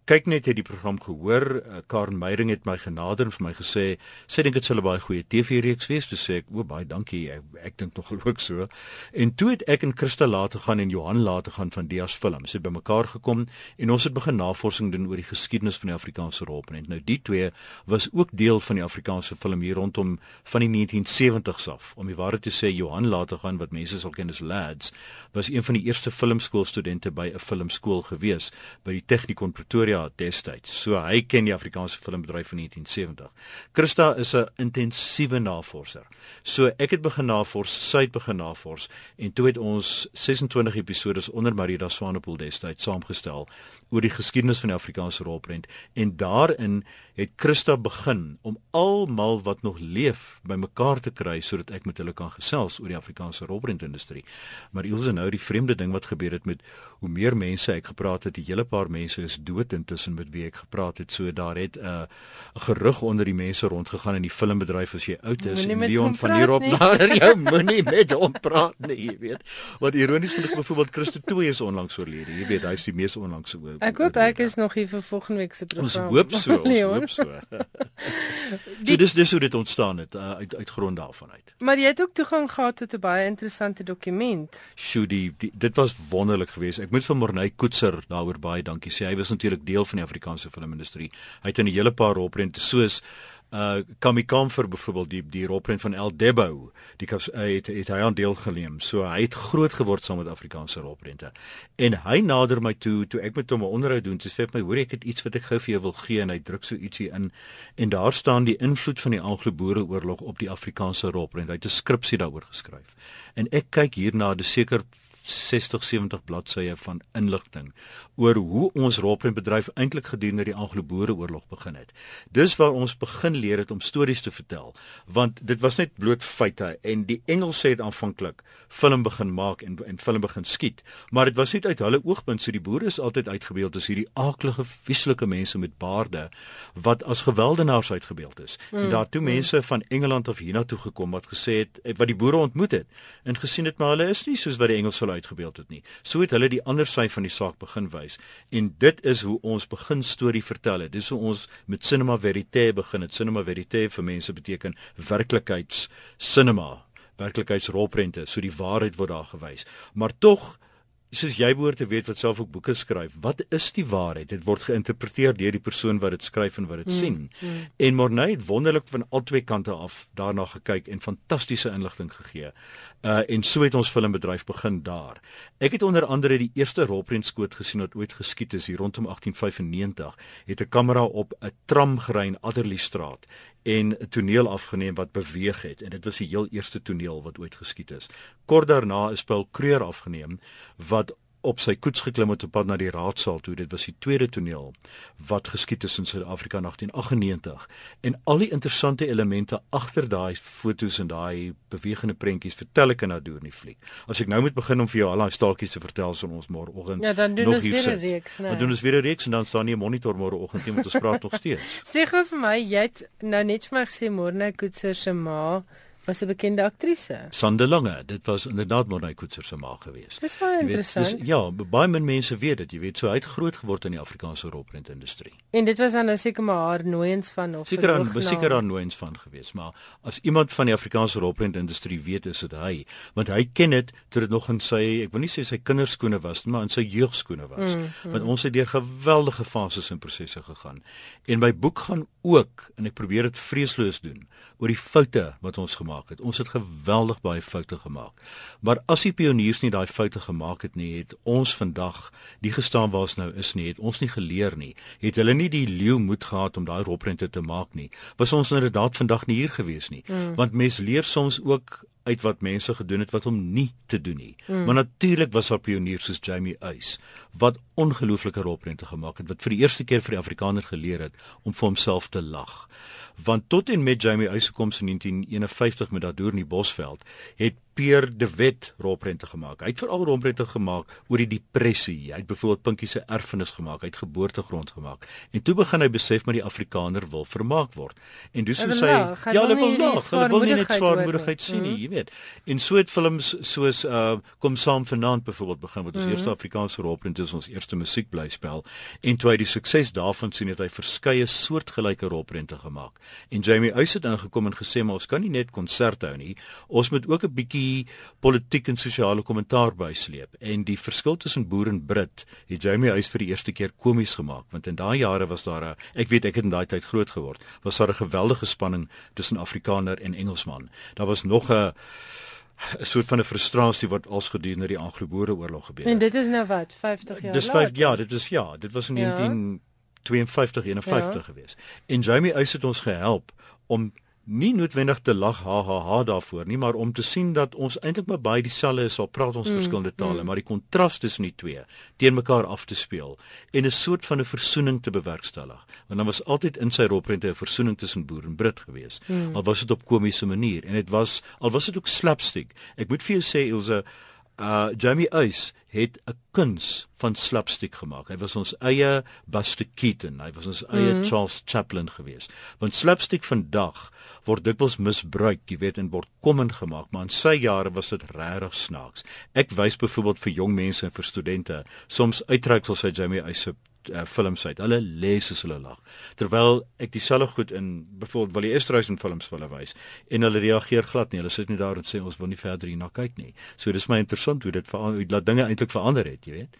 kyk net het die program gehoor. Uh, Karen Meyering het my genader en vir my gesê, sy dink dit sal 'n baie goeie TV-reeks wees. Toe sê ek, "O, baie dankie. Ek, ek dink nog ook so." En toe het ek en Christa later gaan en Johan later gaan van Dias Films het bymekaar gekom en ons het begin navorsing doen oor die geskiedenis van die Afrikaanse rolprent. Nou die twee was ook deel van die Afrikaanse film hier rondom van die 1970s af. Om die waarheid te sê, Johan later gaan wat mense sal ken as Lads, was een van die eerste filmskoolstudente by 'n filmskool gewees by die Technikon Pretoria Ja, destyds. So hy ken die Afrikaanse filmbedryf van 1970. Christa is 'n intensiewe navorser. So ek het begin navors, sy het begin navors en toe het ons 26 episode onder Marida Swanepoel destyds saamgestel oor die geskiedenis van die Afrikaanse rolprent en daarin het Christa begin om almal wat nog leef bymekaar te kry sodat ek met hulle kan gesels oor die Afrikaanse rolprentindustrie. Maar Ilse nou die vreemde ding wat gebeur het met hoe meer mense ek gepraat het, die hele paar mense is dood intussen met wie ek gepraat het. So daar het 'n uh, gerug onder die mense rondgegaan in die filmbedryf as jy oud is en Leon van hierop nader jou moenie met hom praat nie, jy weet. Wat ironies genoeg byvoorbeeld Christo Tooi is onlangs oorlede. Jy weet, hy is die mees onlangs oor. Ek hoop ek is nog hier vir volgende week se program. Ons hoop so, ons hoop so. die, so dis dis hoe dit ontstaan het uh, uit uit grond daarvan uit. Maar jy het ook toegang gehad tot 'n baie interessante dokument. Sjoe, die, die dit was wonderlik geweest. Ek moet vir Morney Koetser daaroor baie dankie sê. Hy was natuurlik deel van die Afrikaanse filmindustrie. Hy het in 'n hele paar rolprente soos uh Kamikamfer byvoorbeeld die die rolprent van El Debo die uh, het het hy aan deel geneem so hy het groot geword saam met Afrikaanse rolprente. En hy nader my toe toe ek met hom 'n onderhoud doen toe sê hy hoor ek het iets wat ek gou vir jou wil gee en hy druk so ietsie in. En daar staan die invloed van die Anglo-Boereoorlog op die Afrikaanse rolprent. Hy het 'n skripsie daaroor geskryf. En ek kyk hierna dis seker 60 70 bladsye van inligting oor hoe ons rolprentbedryf eintlik gedurende die Anglo-Boereoorlog begin het. Dis waar ons begin leer het om stories te vertel, want dit was net bloot feite en die Engelse het aanvanklik film begin maak en en film begin skiet, maar dit was net uit hulle oogpunt, so die boere is altyd uitgebeeld as hierdie aaklige, vieslike mense met baarde wat as geweldenaars uitgebeeld is. Mm, en daartoe mm. mense van Engeland of hiernatoe gekom wat gesê het wat die boere ontmoet het en gesien het maar hulle is nie soos wat die Engelse hulle uitgebeeld het nie. So het hulle die ander sy van die saak begin wys. En dit is hoe ons begin storie vertel het. Dis hoe ons met cinema verite begin het. Cinema verite vir mense beteken werklikheids cinema werklikheidsrolprente so die waarheid word daar gewys maar tog soos jy behoort te weet wat self ook boeke skryf, wat is die waarheid? Dit word geïnterpreteer deur die persoon wat dit skryf en wat dit mm, sien. Mm. En Morney het wonderlik van albei kante af daarna gekyk en fantastiese inligting gegee. Uh en so het ons filmbedryf begin daar. Ek het onder andere die eerste rolprentskoot gesien wat ooit geskiet is hier rondom 1895. Het 'n kamera op 'n tram gery in Adderley Straat en 'n toneel afgeneem wat beweeg het en dit was die heel eerste toneel wat ooit geskiet is. Kort daarna is Paul Kreur afgeneem wat op sy koets geklim het op pad na die raadsaal toe. Dit was die tweede toneel wat geskied is in Suid-Afrika in 1898. En al die interessante elemente agter daai fotos en daai bewegende prentjies vertel ek in Adore nie fliek. As ek nou moet begin om vir jou al daai staaltjies te vertel son ons môreoggend. Ja, dan doen ons weer 'n reeks, né? Nee. Dan doen ons weer 'n reeks en dan staan nie 'n monitor môreoggend nie met ons praat nog steeds. Sê gou vir my, jy het nou net vir my gesê Morne Koetser se ma was 'n bekende aktrise. Sande Lange, dit was inderdaad Morney Koetser se ma geweest. Dis baie interessant. Weet, dis, ja, baie min mense weet dit, jy weet, so uit groot geword in die Afrikaanse rolprentindustrie. En dit was dan nou seker maar haar nooiens van of seker aan seker aan nooiens van geweest, maar as iemand van die Afrikaanse rolprentindustrie weet, is dit hy, want hy ken dit toe dit nog in sy, ek wil nie sê sy kinderskoene was, maar in sy jeugskoene was. Mm, mm. Want ons het deur geweldige fases en prosesse gegaan. En my boek gaan ook, en ek probeer dit vreesloos doen, oor die foute wat ons gemaak gemaak het. Ons het geweldig baie foute gemaak. Maar as die pioniers nie daai foute gemaak het nie, het ons vandag die gestaan waar ons nou is nie, het ons nie geleer nie. Het hulle nie die leeu moed gehad om daai roprente te maak nie, was ons inderdaad vandag nie hier gewees nie. Mm. Want mense leer soms ook uit wat mense gedoen het wat hom nie te doen nie. Mm. Maar natuurlik was daar pioniers soos Jamie Uys wat ongelooflike rolprente gemaak het wat vir die eerste keer vir die Afrikaner geleer het om vir homself te lag want tot en met Jamie Eisekoms in 1951 met daardeur in die Bosveld het Pierre de Wet rolprente gemaak. Hy het veral rolprente gemaak oor die depressie. Hy het byvoorbeeld Pinkie se erfenis gemaak, hy het geboortegrond gemaak. En toe begin hy besef maar die Afrikaner wil vermaak word. En dis hoe sy ja, hulle wil lag, hulle wil nie net swaarmoedigheid sien nie, jy weet. En so het films soos uh Kom saam vanaand byvoorbeeld begin wat ons mm -hmm. eerste Afrikaanse rolprente is, ons eerste musiekblyspel. En toe hy die sukses daarvan sien het hy verskeie soortgelyke rolprente gemaak. En Jamie Uys het ingekom en gesê maar ons kan nie net konserte hou nie. Ons moet ook 'n bietjie die politiek en sosiale kommentaar bysleep en die verskil tussen boer en Brit het Jamie Huys vir die eerste keer komies gemaak want in daai jare was daar 'n ek weet ek het in daai tyd groot geword was daar 'n geweldige spanning tussen Afrikaner en Engelsman daar was nog 'n 'n soort van 'n frustrasie wat als gedurende die Anglo-Boereoorlog gebeur het. En dit is nou wat 50 jaar. Dis 5 ja, dit is ja, dit was in ja. 1952 51 ja. gewees. En Jamie Uys het ons gehelp om nie noodwendig te lag ha ha ha daarvoor nie, maar om te sien dat ons eintlik maar baie dieselfde is, al praat ons mm, verskillende tale, mm. maar die kontras tussen die twee teen mekaar af te speel en 'n soort van 'n versoening te bewerkstellig. Want dan was altyd in sy rolprente 'n versoening tussen boer en Brit geweest. Mm. Al was dit op komiese manier en dit was al was dit ook slapstick. Ek moet vir jou sê Ilse uh Jamie Uys het 'n kuns van slapstick gemaak. Hy was ons eie Buster Keaton, hy was ons eie mm. Charles Chaplin geweest. Want slapstick vandag word dikwels misbruik, jy weet, en word kommen gemaak, maar in sy jare was dit regtig snaaks. Ek wys byvoorbeeld vir jong mense en vir studente soms uittreksels uit Jamie Uys se uh, films uit. Hulle lees as hulle lag. Terwyl ek dieselfde goed in byvoorbeeld Willie Esterhuis in films vir hulle wys en hulle reageer glad nie. Hulle sit net daar en sê ons wil nie verder hierna kyk nie. So dis my interessant hoe dit verander, hoe laat dinge eintlik verander het, jy weet.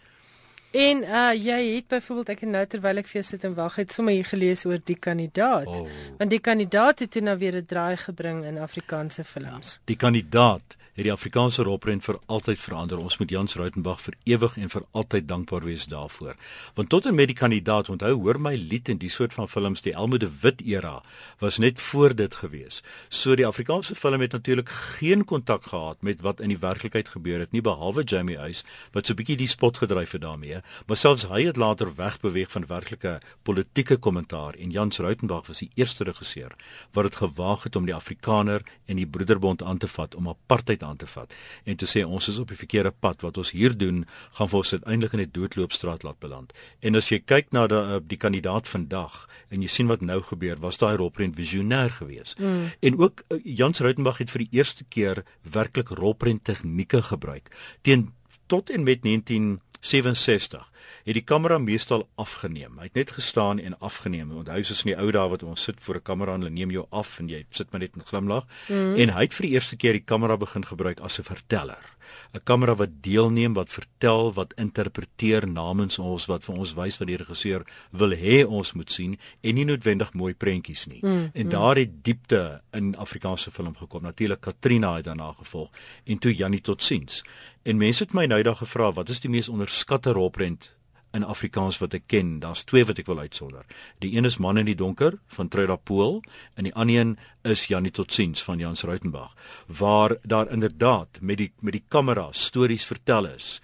En uh jy het byvoorbeeld ek het nou terwyl ek vir jou sit en wag het sommer hier gelees oor die kandidaat. Oh. Want die kandidaat het nou weer 'n draai gebring in Afrikaanse films. Ja, die kandidaat het die Afrikaanse rolprent vir altyd verander. Ons moet Jans Rautenbach vir ewig en vir altyd dankbaar wees daarvoor. Want tot en met die kandidaat, onthou, hoor my lied en die soort van films, die Elmo de Wit era was net voor dit gewees. So die Afrikaanse film het natuurlik geen kontak gehad met wat in die werklikheid gebeur het nie behalwe Jamie Eis wat so 'n bietjie die spot gedryf het daarmee, maar selfs hy het later wegbeweeg van werklike politieke kommentaar en Jans Rautenbach was die eerste regisseur wat dit gewaag het om die Afrikaner en die Broederbond aan te vat om apartheid aan te vat en te sê ons is op die verkeerde pad wat ons hier doen gaan vir ons uiteindelik in 'n doodloopstraat laat beland. En as jy kyk na die, uh, die kandidaat vandag en jy sien wat nou gebeur, was daai rolprent visionêr geweest. Mm. En ook uh, Jans Rautenbach het vir die eerste keer werklik rolprent tegnieke gebruik teen tot en met 1967 het die kamera meestal afgeneem. Hy het net gestaan en afgeneem. Onthou soos in die ou dae wat ons sit voor 'n kamera en hulle neem jou af en jy sit maar net en glimlag. Mm. En hy het vir die eerste keer die kamera begin gebruik as 'n verteller. 'n Kamera wat deelneem, wat vertel, wat interpreteer namens ons, wat vir ons wys wat die regisseur wil hê ons moet sien en nie noodwendig mooi prentjies nie. Mm. En mm. daar het diepte in Afrikaanse film gekom. Natuurlik Katrina het daarna gevolg en toe Jannie totsiens. En mense het my nou daag gevra, wat is die mees onderskatte rolprent in Afrikaans wat ek ken. Daar's twee wat ek wil uitsonder. Die een is Man in die donker van Truida Pool en die ander een is Janie Totsiens van Jans Rautenbach waar daar inderdaad met die met die kamera stories vertel is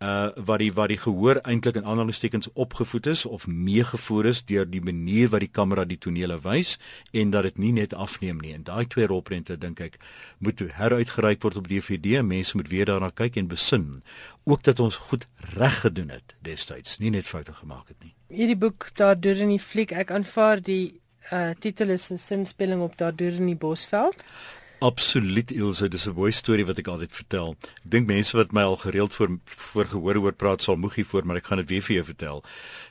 uh wat die wat die gehoor eintlik in aanhalingstekens opgevoed is of meegevoer is deur die manier wat die kamera die tonele wys en dat dit nie net afneem nie. En daai twee rolprente dink ek moet heruitgereik word op DVD mense moet weer daarna kyk en besin ook dat ons goed reg gedoen het destyds nie net foute gemaak het nie. Hierdie boek daardeur in die fliek ek aanvaar die uh titel is 'n sinspeling op daardeur in die Bosveld Absoluut Ilse, dis 'n mooi storie wat ek altyd vertel. Ek dink mense wat my al gereeld voor voor gehoor oor praat sal moegie voor, maar ek gaan dit weer vir jou vertel.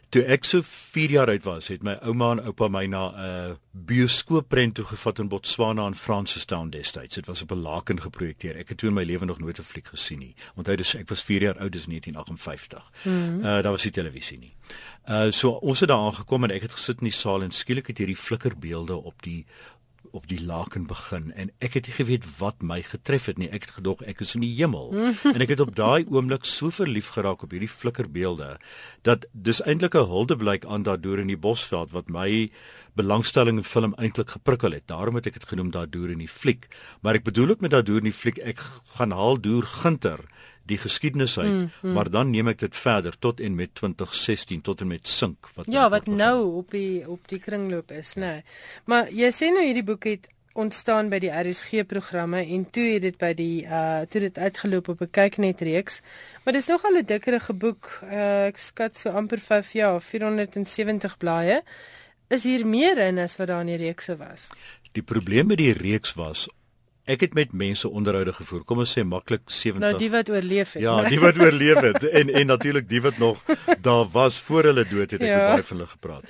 Toe ek so 4 jaar oud was, het my ouma en oupa my na 'n bioskoopprent toe gevat in Botswana in Francistown destyds. Dit was op 'n laken geprojekteer. Ek het toe in my lewe nog nooit 'n fliek gesien nie. Onthou dis ek was 4 jaar oud, dis 1958. Mm -hmm. Uh daar was nie televisie nie. Uh so ons het daar aangekom en ek het gesit in die saal en skielik het hierdie flikkerbeelde op die op die laken begin en ek het nie geweet wat my getref het nie. Ek het gedog ek is in die hemel. en ek het op daai oomblik so verlief geraak op hierdie flikkerbeelde dat dis eintlik 'n huldeblyk aan daardeur in die Bosveld wat my belangstelling in film eintlik geprikkel het. Daarom het ek dit genoem daardeur in die fliek. Maar ek bedoel ook met daardeur in die fliek ek gaan haal deur Ginter die geskiedenis uit, mm, mm. maar dan neem ek dit verder tot en met 2016 tot en met Sink wat Ja, wat nou op die op die kringloop is, nê. Nee. Maar jy sê nou hierdie boek het ontstaan by die RSG programme en toe het dit by die uh toe dit uitgeloop op 'n kyknet reeks. Maar dis nogal 'n dikkerige boek. Uh ek skat so amper 5 jaar, 470 blaaie. Is hier meer in as wat daar in die reekse was? Die probleem met die reeks was Ek het met mense onderhoude gevoer. Kom ons sê maklik 70. Nou die wat oorleef het. Ja, die wat oorleef het en en natuurlik die wat nog daar was voor hulle dood het ek ja. baie van hulle gepraat.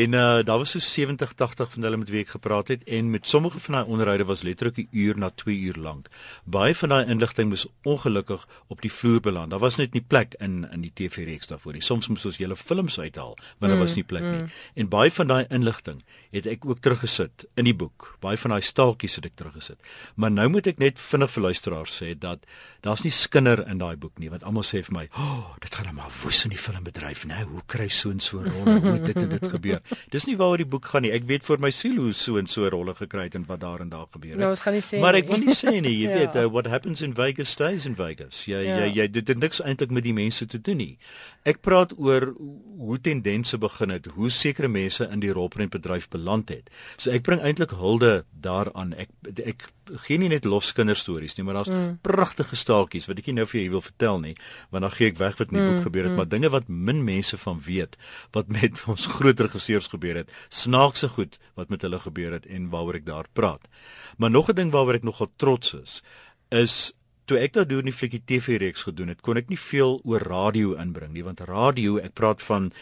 En uh daar was so 70, 80 van hulle met wie ek gepraat het en met sommige van daai onderhoude was letterlik 'n uur na 2 uur lank. Baie van daai inligting moes ongelukkig op die vloer beland. Daar was net nie plek in in die TV-reeks daarvoor nie. Soms moes ons hele films uithaal, maar daar mm, was nie plek mm. nie. En baie van daai inligting het ek ook teruggesit in die boek. Baie van daai staaltjies het ek teruggesit. Maar nou moet ek net vinnig vir luisteraars sê dat daar's nie skinder in daai boek nie want almal sê vir my, "O, oh, dit gaan nou maar woes in die filmbedryf, né? Hoe kry so 'n so 'n rol? Hoe dit en dit gebeur?" Dis nie waaroor die boek gaan nie. Ek weet vir my siel hoe so 'n so rolle gekry het en wat daar en daar gebeur het. Nou, ons gaan nie sê Maar ek wil nie sê nie, jy ja. weet, uh, what happens in Vegas stays in Vegas. Jy ja. jy jy dit het niks eintlik met die mense te doen nie. Ek praat oor hoe tendense begin het, hoe sekere mense in die rolprentbedryf beland het. So ek bring eintlik hulde daaraan. Ek ek gee nie net los kinderstories nie, maar daar's mm. pragtige staaltjies wat ek nie nou vir jou wil vertel nie, want dan gee ek weg wat in die mm. boek gebeur het, mm. maar dinge wat min mense van weet wat met ons groter regisseurs gebeur het, snaakse goed wat met hulle gebeur het en waaroor ek daar praat. Maar nog 'n ding waaroor ek nogal trots is, is toe ek daardeur in die flikkie TV reeks gedoen het, kon ek nie veel oor radio inbring nie, want radio, ek praat van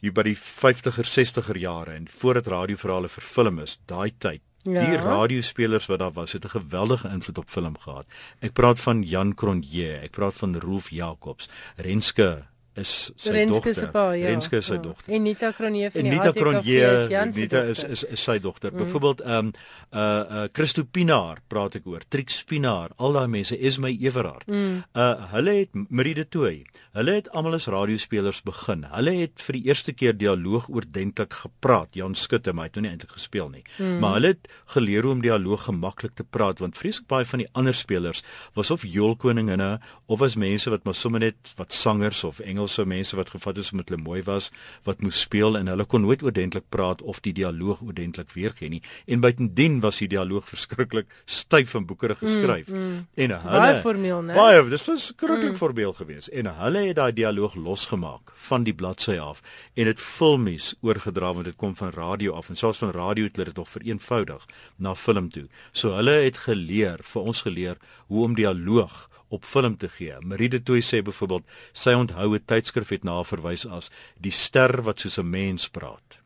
hier by die 50er 60er jare en voordat radioverhale vervilm is, daai tyd Ja. Die radiospelers wat daar was, het 'n geweldige invloed op film gehad. Ek praat van Jan Cronje, ek praat van Rolf Jacobs, Renske is sy Renske se dogter. pa, ja. Renske is sy Ja. dogter. En Nita Cronje van die Nita ATKV Cronje, is Jan se Nita is is, is sy dogter. Mm. Byvoorbeeld ehm um, uh uh Christo Pinaar praat ek oor, Trix Pinaar, al daai mense is my Everard. Mm. Uh hulle het Meride Tooi. Hulle het almal as radiospelers begin. Hulle het vir die eerste keer dialoog oordentlik gepraat. Jan Skutte, maar hy het nog nie eintlik gespeel nie. Mm. Maar hulle het geleer hoe om dialoog gemaklik te praat want vreeslik baie van die ander spelers was of joelkoninginne of was mense wat maar sommer net wat sangers of Engelse mense wat gevat is omdat hulle mooi was wat moes speel en hulle kon nooit oordentlik praat of die dialoog oordentlik weergee nie. En buitendien was die dialoog verskriklik styf en boekerig geskryf. Mm, mm. En hulle Baie formeel, né? Baie, dis was skrikkelik mm. voorbeeld geweest. En hulle het daai dialoog losgemaak van die bladsy af en dit filmies oorgedra want dit kom van radio af en selfs van radio het hulle dit nog vereenvoudig na film toe. So hulle het geleer, vir ons geleer hoe om dialoog op film te gee. Marie de Tooy sê byvoorbeeld sy onthou 'n tydskrif het na verwys as die ster wat soos 'n mens praat.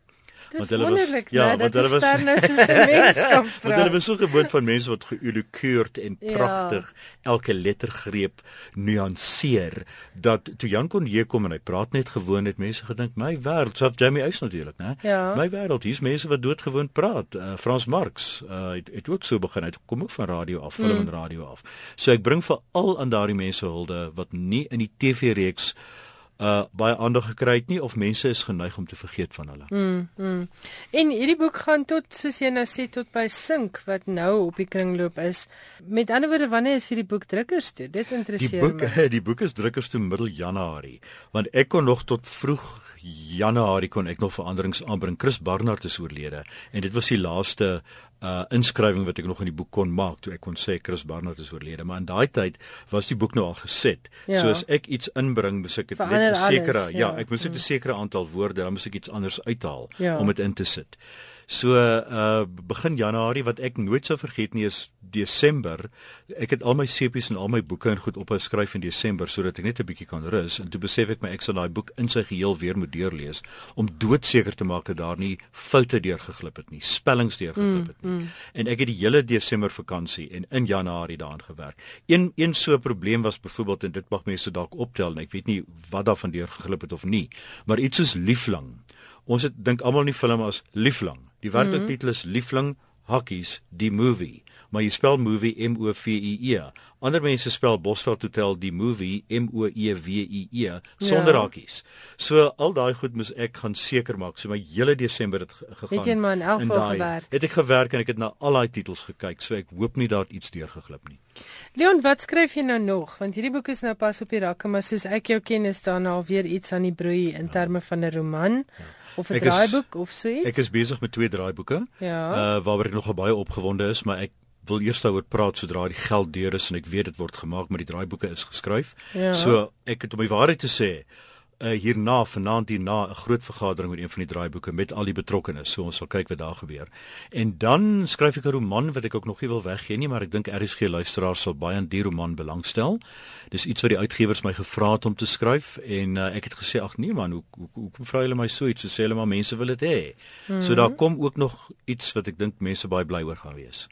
Dis want hulle was- wonderlik, ja, ja, want dat hulle was- daar nou soos 'n mens kan Want hulle was so gewoond van mense wat geëlokueerd en Ja. pragtig elke lettergreep nuanceer dat toe Jan Konje kom en hy praat net gewoon het mense gedink my wêreld, self Jamie Eis natuurlik, né? Ja. My wêreld, hier's mense wat doodgewoon praat. Uh, Frans Marx uh, het, het ook so begin. Hy kom ook van radio af, film mm. en radio af. So ek bring veral aan daardie mense hulde wat nie in die TV-reeks uh baie aandag gekry het nie of mense is geneig om te vergeet van hulle. Mm, mm. En hierdie boek gaan tot soos jy nou sê tot by Sink wat nou op die kringloop is. Met ander woorde, wanneer is hierdie boek drukkers toe? Dit Die interesseer boek my. die boek is drukkers toe middel Januarie want ek kon nog tot vroeg Januarie kon ek nog veranderings aanbring. Chris Barnard is oorlede en dit was die laaste uh inskrywing wat ek nog in die boek kon maak toe ek kon sê Chris Barnard is oorlede maar in daai tyd was die boek nou al geset. Ja. So as ek iets inbring, moet ek dit net 'n sekere ja, ja. ek moet net 'n sekere aantal woorde, dan moet ek iets anders uithaal Ja. om dit in te sit. So uh begin Januarie wat ek nooit sou vergeet nie is Desember. Ek het al my sepies en al my boeke en goed ophou skryf in Desember sodat ek net 'n bietjie kan rus en toe besef ek my ek sal daai boek in sy geheel weer moet deurlees om doodseker te maak dat daar nie foute deurgeglip het nie, spellings deurgeglip het nie. Mm, mm. En ek het die hele Desember vakansie en in Januarie daaraan gewerk. Een een so 'n probleem was byvoorbeeld en dit mag mense dalk optel en ek weet nie wat daarvan deurgeglip het of nie, maar iets soos lieflang. Ons het dink almal in die film as lieflang. Die werklike titel is Liefling Hakkies die movie, maar jy spel movie M O V I E. Ander mense spel Bosveld Hotel die movie M O E W I E sonder Ja. hakkies. So al daai goed moes ek gaan seker maak. So my hele Desember het ge- gegaan. Het jy maar in elk geval gewerk? Het ek gewerk en ek het na al daai titels gekyk. So ek hoop nie daar iets deurgeglip nie. Leon, wat skryf jy nou nog? Want hierdie boek is nou pas op die rakke, maar soos ek jou ken, is daar nou alweer iets aan die broei in terme van 'n roman of 'n Ek is- draaiboek of so iets. Ek is besig met twee draaiboeke. Ja. Uh waaroor ek nogal baie opgewonde is, maar ek wil eers daaroor praat sodra die geld deur is en ek weet dit word gemaak, maar die draaiboeke is geskryf. Ja. So ek het om die waarheid te sê, uh hierna vanaand hierna 'n groot vergadering oor een van die draaiboeke met al die betrokkenes. So ons sal kyk wat daar gebeur. En dan skryf ek 'n roman wat ek ook nog nie wil weggee nie, maar ek dink RSG luisteraars sal baie aan die roman belangstel. Dis iets wat die uitgewers my gevra het om te skryf en uh, ek het gesê ag nee man, hoe hoe hoekom vra julle my so iets? So sê hulle maar mense wil dit hê. Mm -hmm. So daar kom ook nog iets wat ek dink mense baie bly oor gaan wees.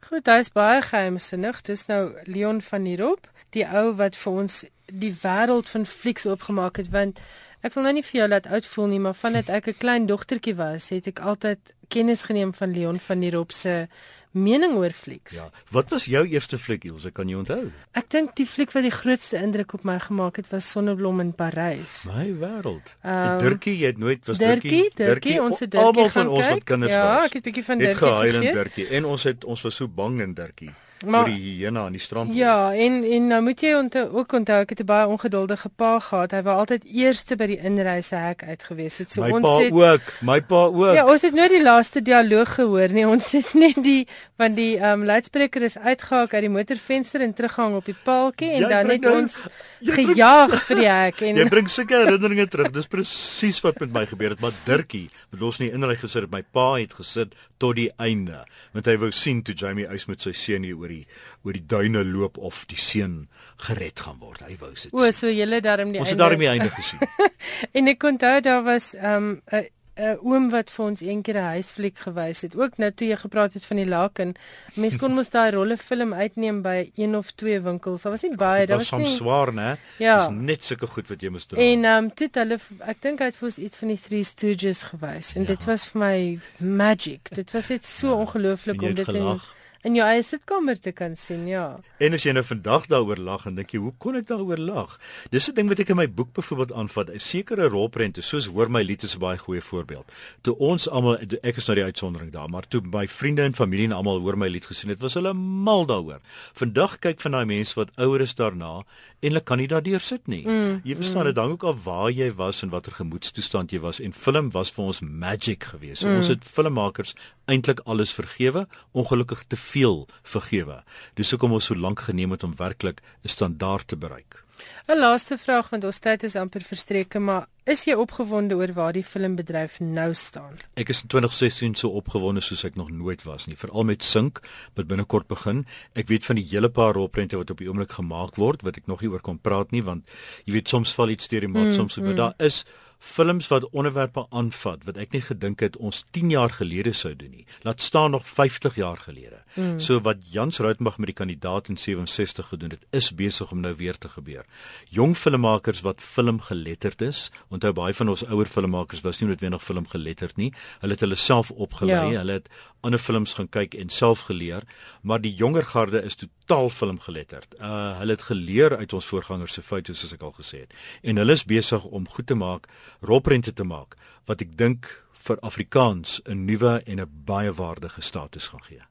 Goed, hy's baie geheimsinnig. Dis nou Leon van der Rop, die ou wat vir ons die wêreld van flieks oopgemaak het want ek wil nou nie vir jou laat oud voel nie, maar vandat ek 'n klein dogtertjie was, het ek altyd kennis geneem van Leon van der Rop se mening oor flieks. Ja. Wat was jou eerste fliek, Ilse? Kan jy onthou? Ek dink die fliek wat die grootste indruk op my gemaak het was Sonneblom in Parys. My wêreld. Ehm, Um, Dirkie, jy het nooit was Dirkie, Dirkie, ons het Dirkie Almal gaan van ons kyk. wat kinders Ja, was. ek het bietjie van het Dirkie gehuil in. Dirkie en ons het ons was so bang in Dirkie. Maar- Maar die hyena aan die strand. Ja, en en nou moet jy onthou ook onthou ek het 'n baie ongeduldige pa gehad. Hy wou altyd eerste by die inreishek uit gewees het. So my ons pa het ook, my pa ook. Ja, ons het nou die laaste dialoog gehoor nie. Ons het net die want die ehm um, luidspreker is uitgehaak uit die motorvenster en teruggehang op die paaltjie en Jy dan het nou- ons jy bring- gejaag vir die hek en Jy bring sulke herinneringe terug. Dis presies wat met my gebeur het, maar Dirkie, het ons nie inry gesit het. My pa het gesit tot die einde, want hy wou sien toe Jamie Eis met sy seun hier oor die oor die duine loop of die seun gered gaan word. Hy wou sit. o, so julle darm die ons het einde- daarmee einde gesien. En ek onthou daar was ehm um, 'n 'n oom wat vir ons eendag 'n huisfliek gewys het. Ook nou toe jy gepraat het van die laken. Mense kon mos daai rolle film uitneem by een of twee winkels. Daar was nie baie, daar was, was nie swaar, né? Ja. Dis net sulke goed wat jy moes dra. En ehm um, toe hulle ek dink hy het vir ons iets van die Three Stooges gewys en ja. dit was vir my magic. Dit was net so ja. ongelooflik om dit in in jou eie sitkamer te kan sien, ja. En as jy nou vandag daaroor lag en dink jy, hoe kon ek daaroor lag? Dis 'n ding wat ek in my boek byvoorbeeld aanvat. 'n Sekere rolprente, soos hoor my lied is 'n baie goeie voorbeeld. Toe ons almal ek is nou die uitsondering daar, maar toe my vriende en familie en almal hoor my lied gesien het, was hulle mal daaroor. Vandag kyk van daai mense wat ouer is daarna en hulle kan nie daardeur sit nie. Mm, jy verstaan dit mm. dan ook al waar jy was en watter gemoedstoestand jy was en film was vir ons magic geweest. Mm. Ons het filmmakers eintlik alles vergewe, ongelukkig te veel vergewe. Dis hoekom ons so lank geneem het om werklik 'n standaard te bereik. 'n Laaste vraag want ons tyd is amper verstreke, maar is jy opgewonde oor waar die filmbedryf nou staan? Ek is in 2016 so opgewonde soos ek nog nooit was nie, veral met Sink wat binnekort begin. Ek weet van die hele paar rolprente wat op die oomblik gemaak word wat ek nog nie oor kon praat nie want jy weet soms val iets deur die maat, mm, soms mm. maar daar is films wat onderwerpe aanvat wat ek nie gedink het ons 10 jaar gelede sou doen nie. Laat staan nog 50 jaar gelede. Mm. So wat Jans Routmag met die kandidaat in 67 gedoen het, is besig om nou weer te gebeur. Jong filmmakers wat filmgeletterd is, onthou baie van ons ouer filmmakers was nie noodwendig filmgeletterd nie. Hulle het hulle self opgelei, ja. hulle het ander films gaan kyk en self geleer, maar die jonger garde is totaal filmgeletterd. Uh hulle het geleer uit ons voorgangers se foute soos ek al gesê het. En hulle is besig om goed te maak rolprente te maak wat ek dink vir Afrikaans 'n nuwe en 'n baie waardige status gaan gee.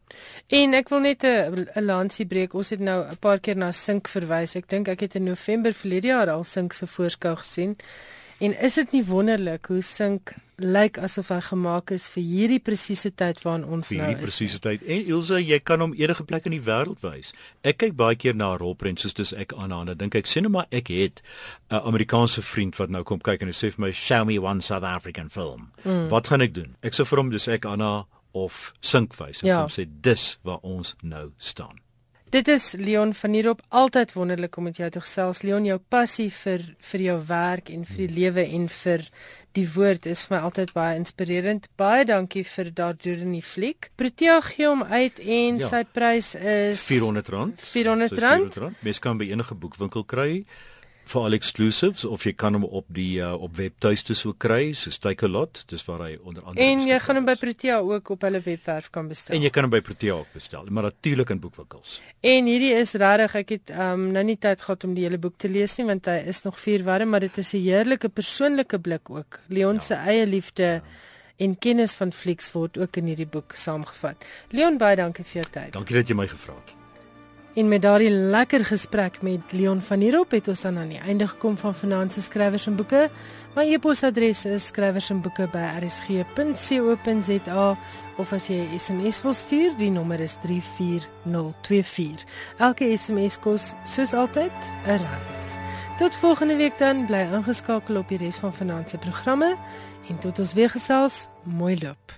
En ek wil net 'n lansie breek. Ons het nou 'n paar keer na Sink verwys. Ek dink ek het in November verlede jaar al Sink se voorskou gesien. En is dit nie wonderlik hoe Sink lyk asof hy gemaak is vir hierdie presiese tyd waarin ons vir nou is. Hierdie presiese tyd. En Ilse, jy kan hom enige plek in die wêreld wys. Ek kyk baie keer na rolprent soos dis ek aan aan. Dink ek sien maar ek het 'n Amerikaanse vriend wat nou kom kyk en hy sê vir my, "Show me one South African film." Mm. Wat gaan ek doen? Ek sê vir hom dis ek Anna of Sink wys en ja. hom sê dis waar ons nou staan. Dit is Leon van hierop altyd wonderlik om met jou te gesels. Leon, jou passie vir vir jou werk en vir die lewe en vir die woord is vir my altyd baie inspirerend. Baie dankie vir daardeur in die fliek. Protea gee hom uit en ja. sy prys is R400. R400. Mens kan by enige boekwinkel kry vir al exclusives of jy kan hom op die uh, op webtuiste so kry so Take a Lot dis waar hy onder andere En jy gaan hom by Protea ook op hulle webwerf kan bestel. En jy kan hom by Protea ook bestel, maar natuurlik in boekwinkels. En hierdie is regtig ek het um, nou nie tyd gehad om die hele boek te lees nie want hy is nog vier warm, maar dit is 'n heerlike persoonlike blik ook. Leon ja. se eie liefde ja. en kennis van flieks word ook in hierdie boek saamgevat. Leon baie dankie vir jou tyd. Dankie dat jy my gevra het. En met daardie lekker gesprek met Leon van der Hoop het ons dan aan die einde gekom van Finansies Skrywers en Boeke. My e-posadres is skrywersenboeke@rsg.co.za of as jy 'n SMS wil stuur, die nommer is 34024. Elke SMS kos soos altyd 'n rand. Tot volgende week dan, bly ingeskakel op die res van Finansies programme en tot ons weer gesels, mooi loop.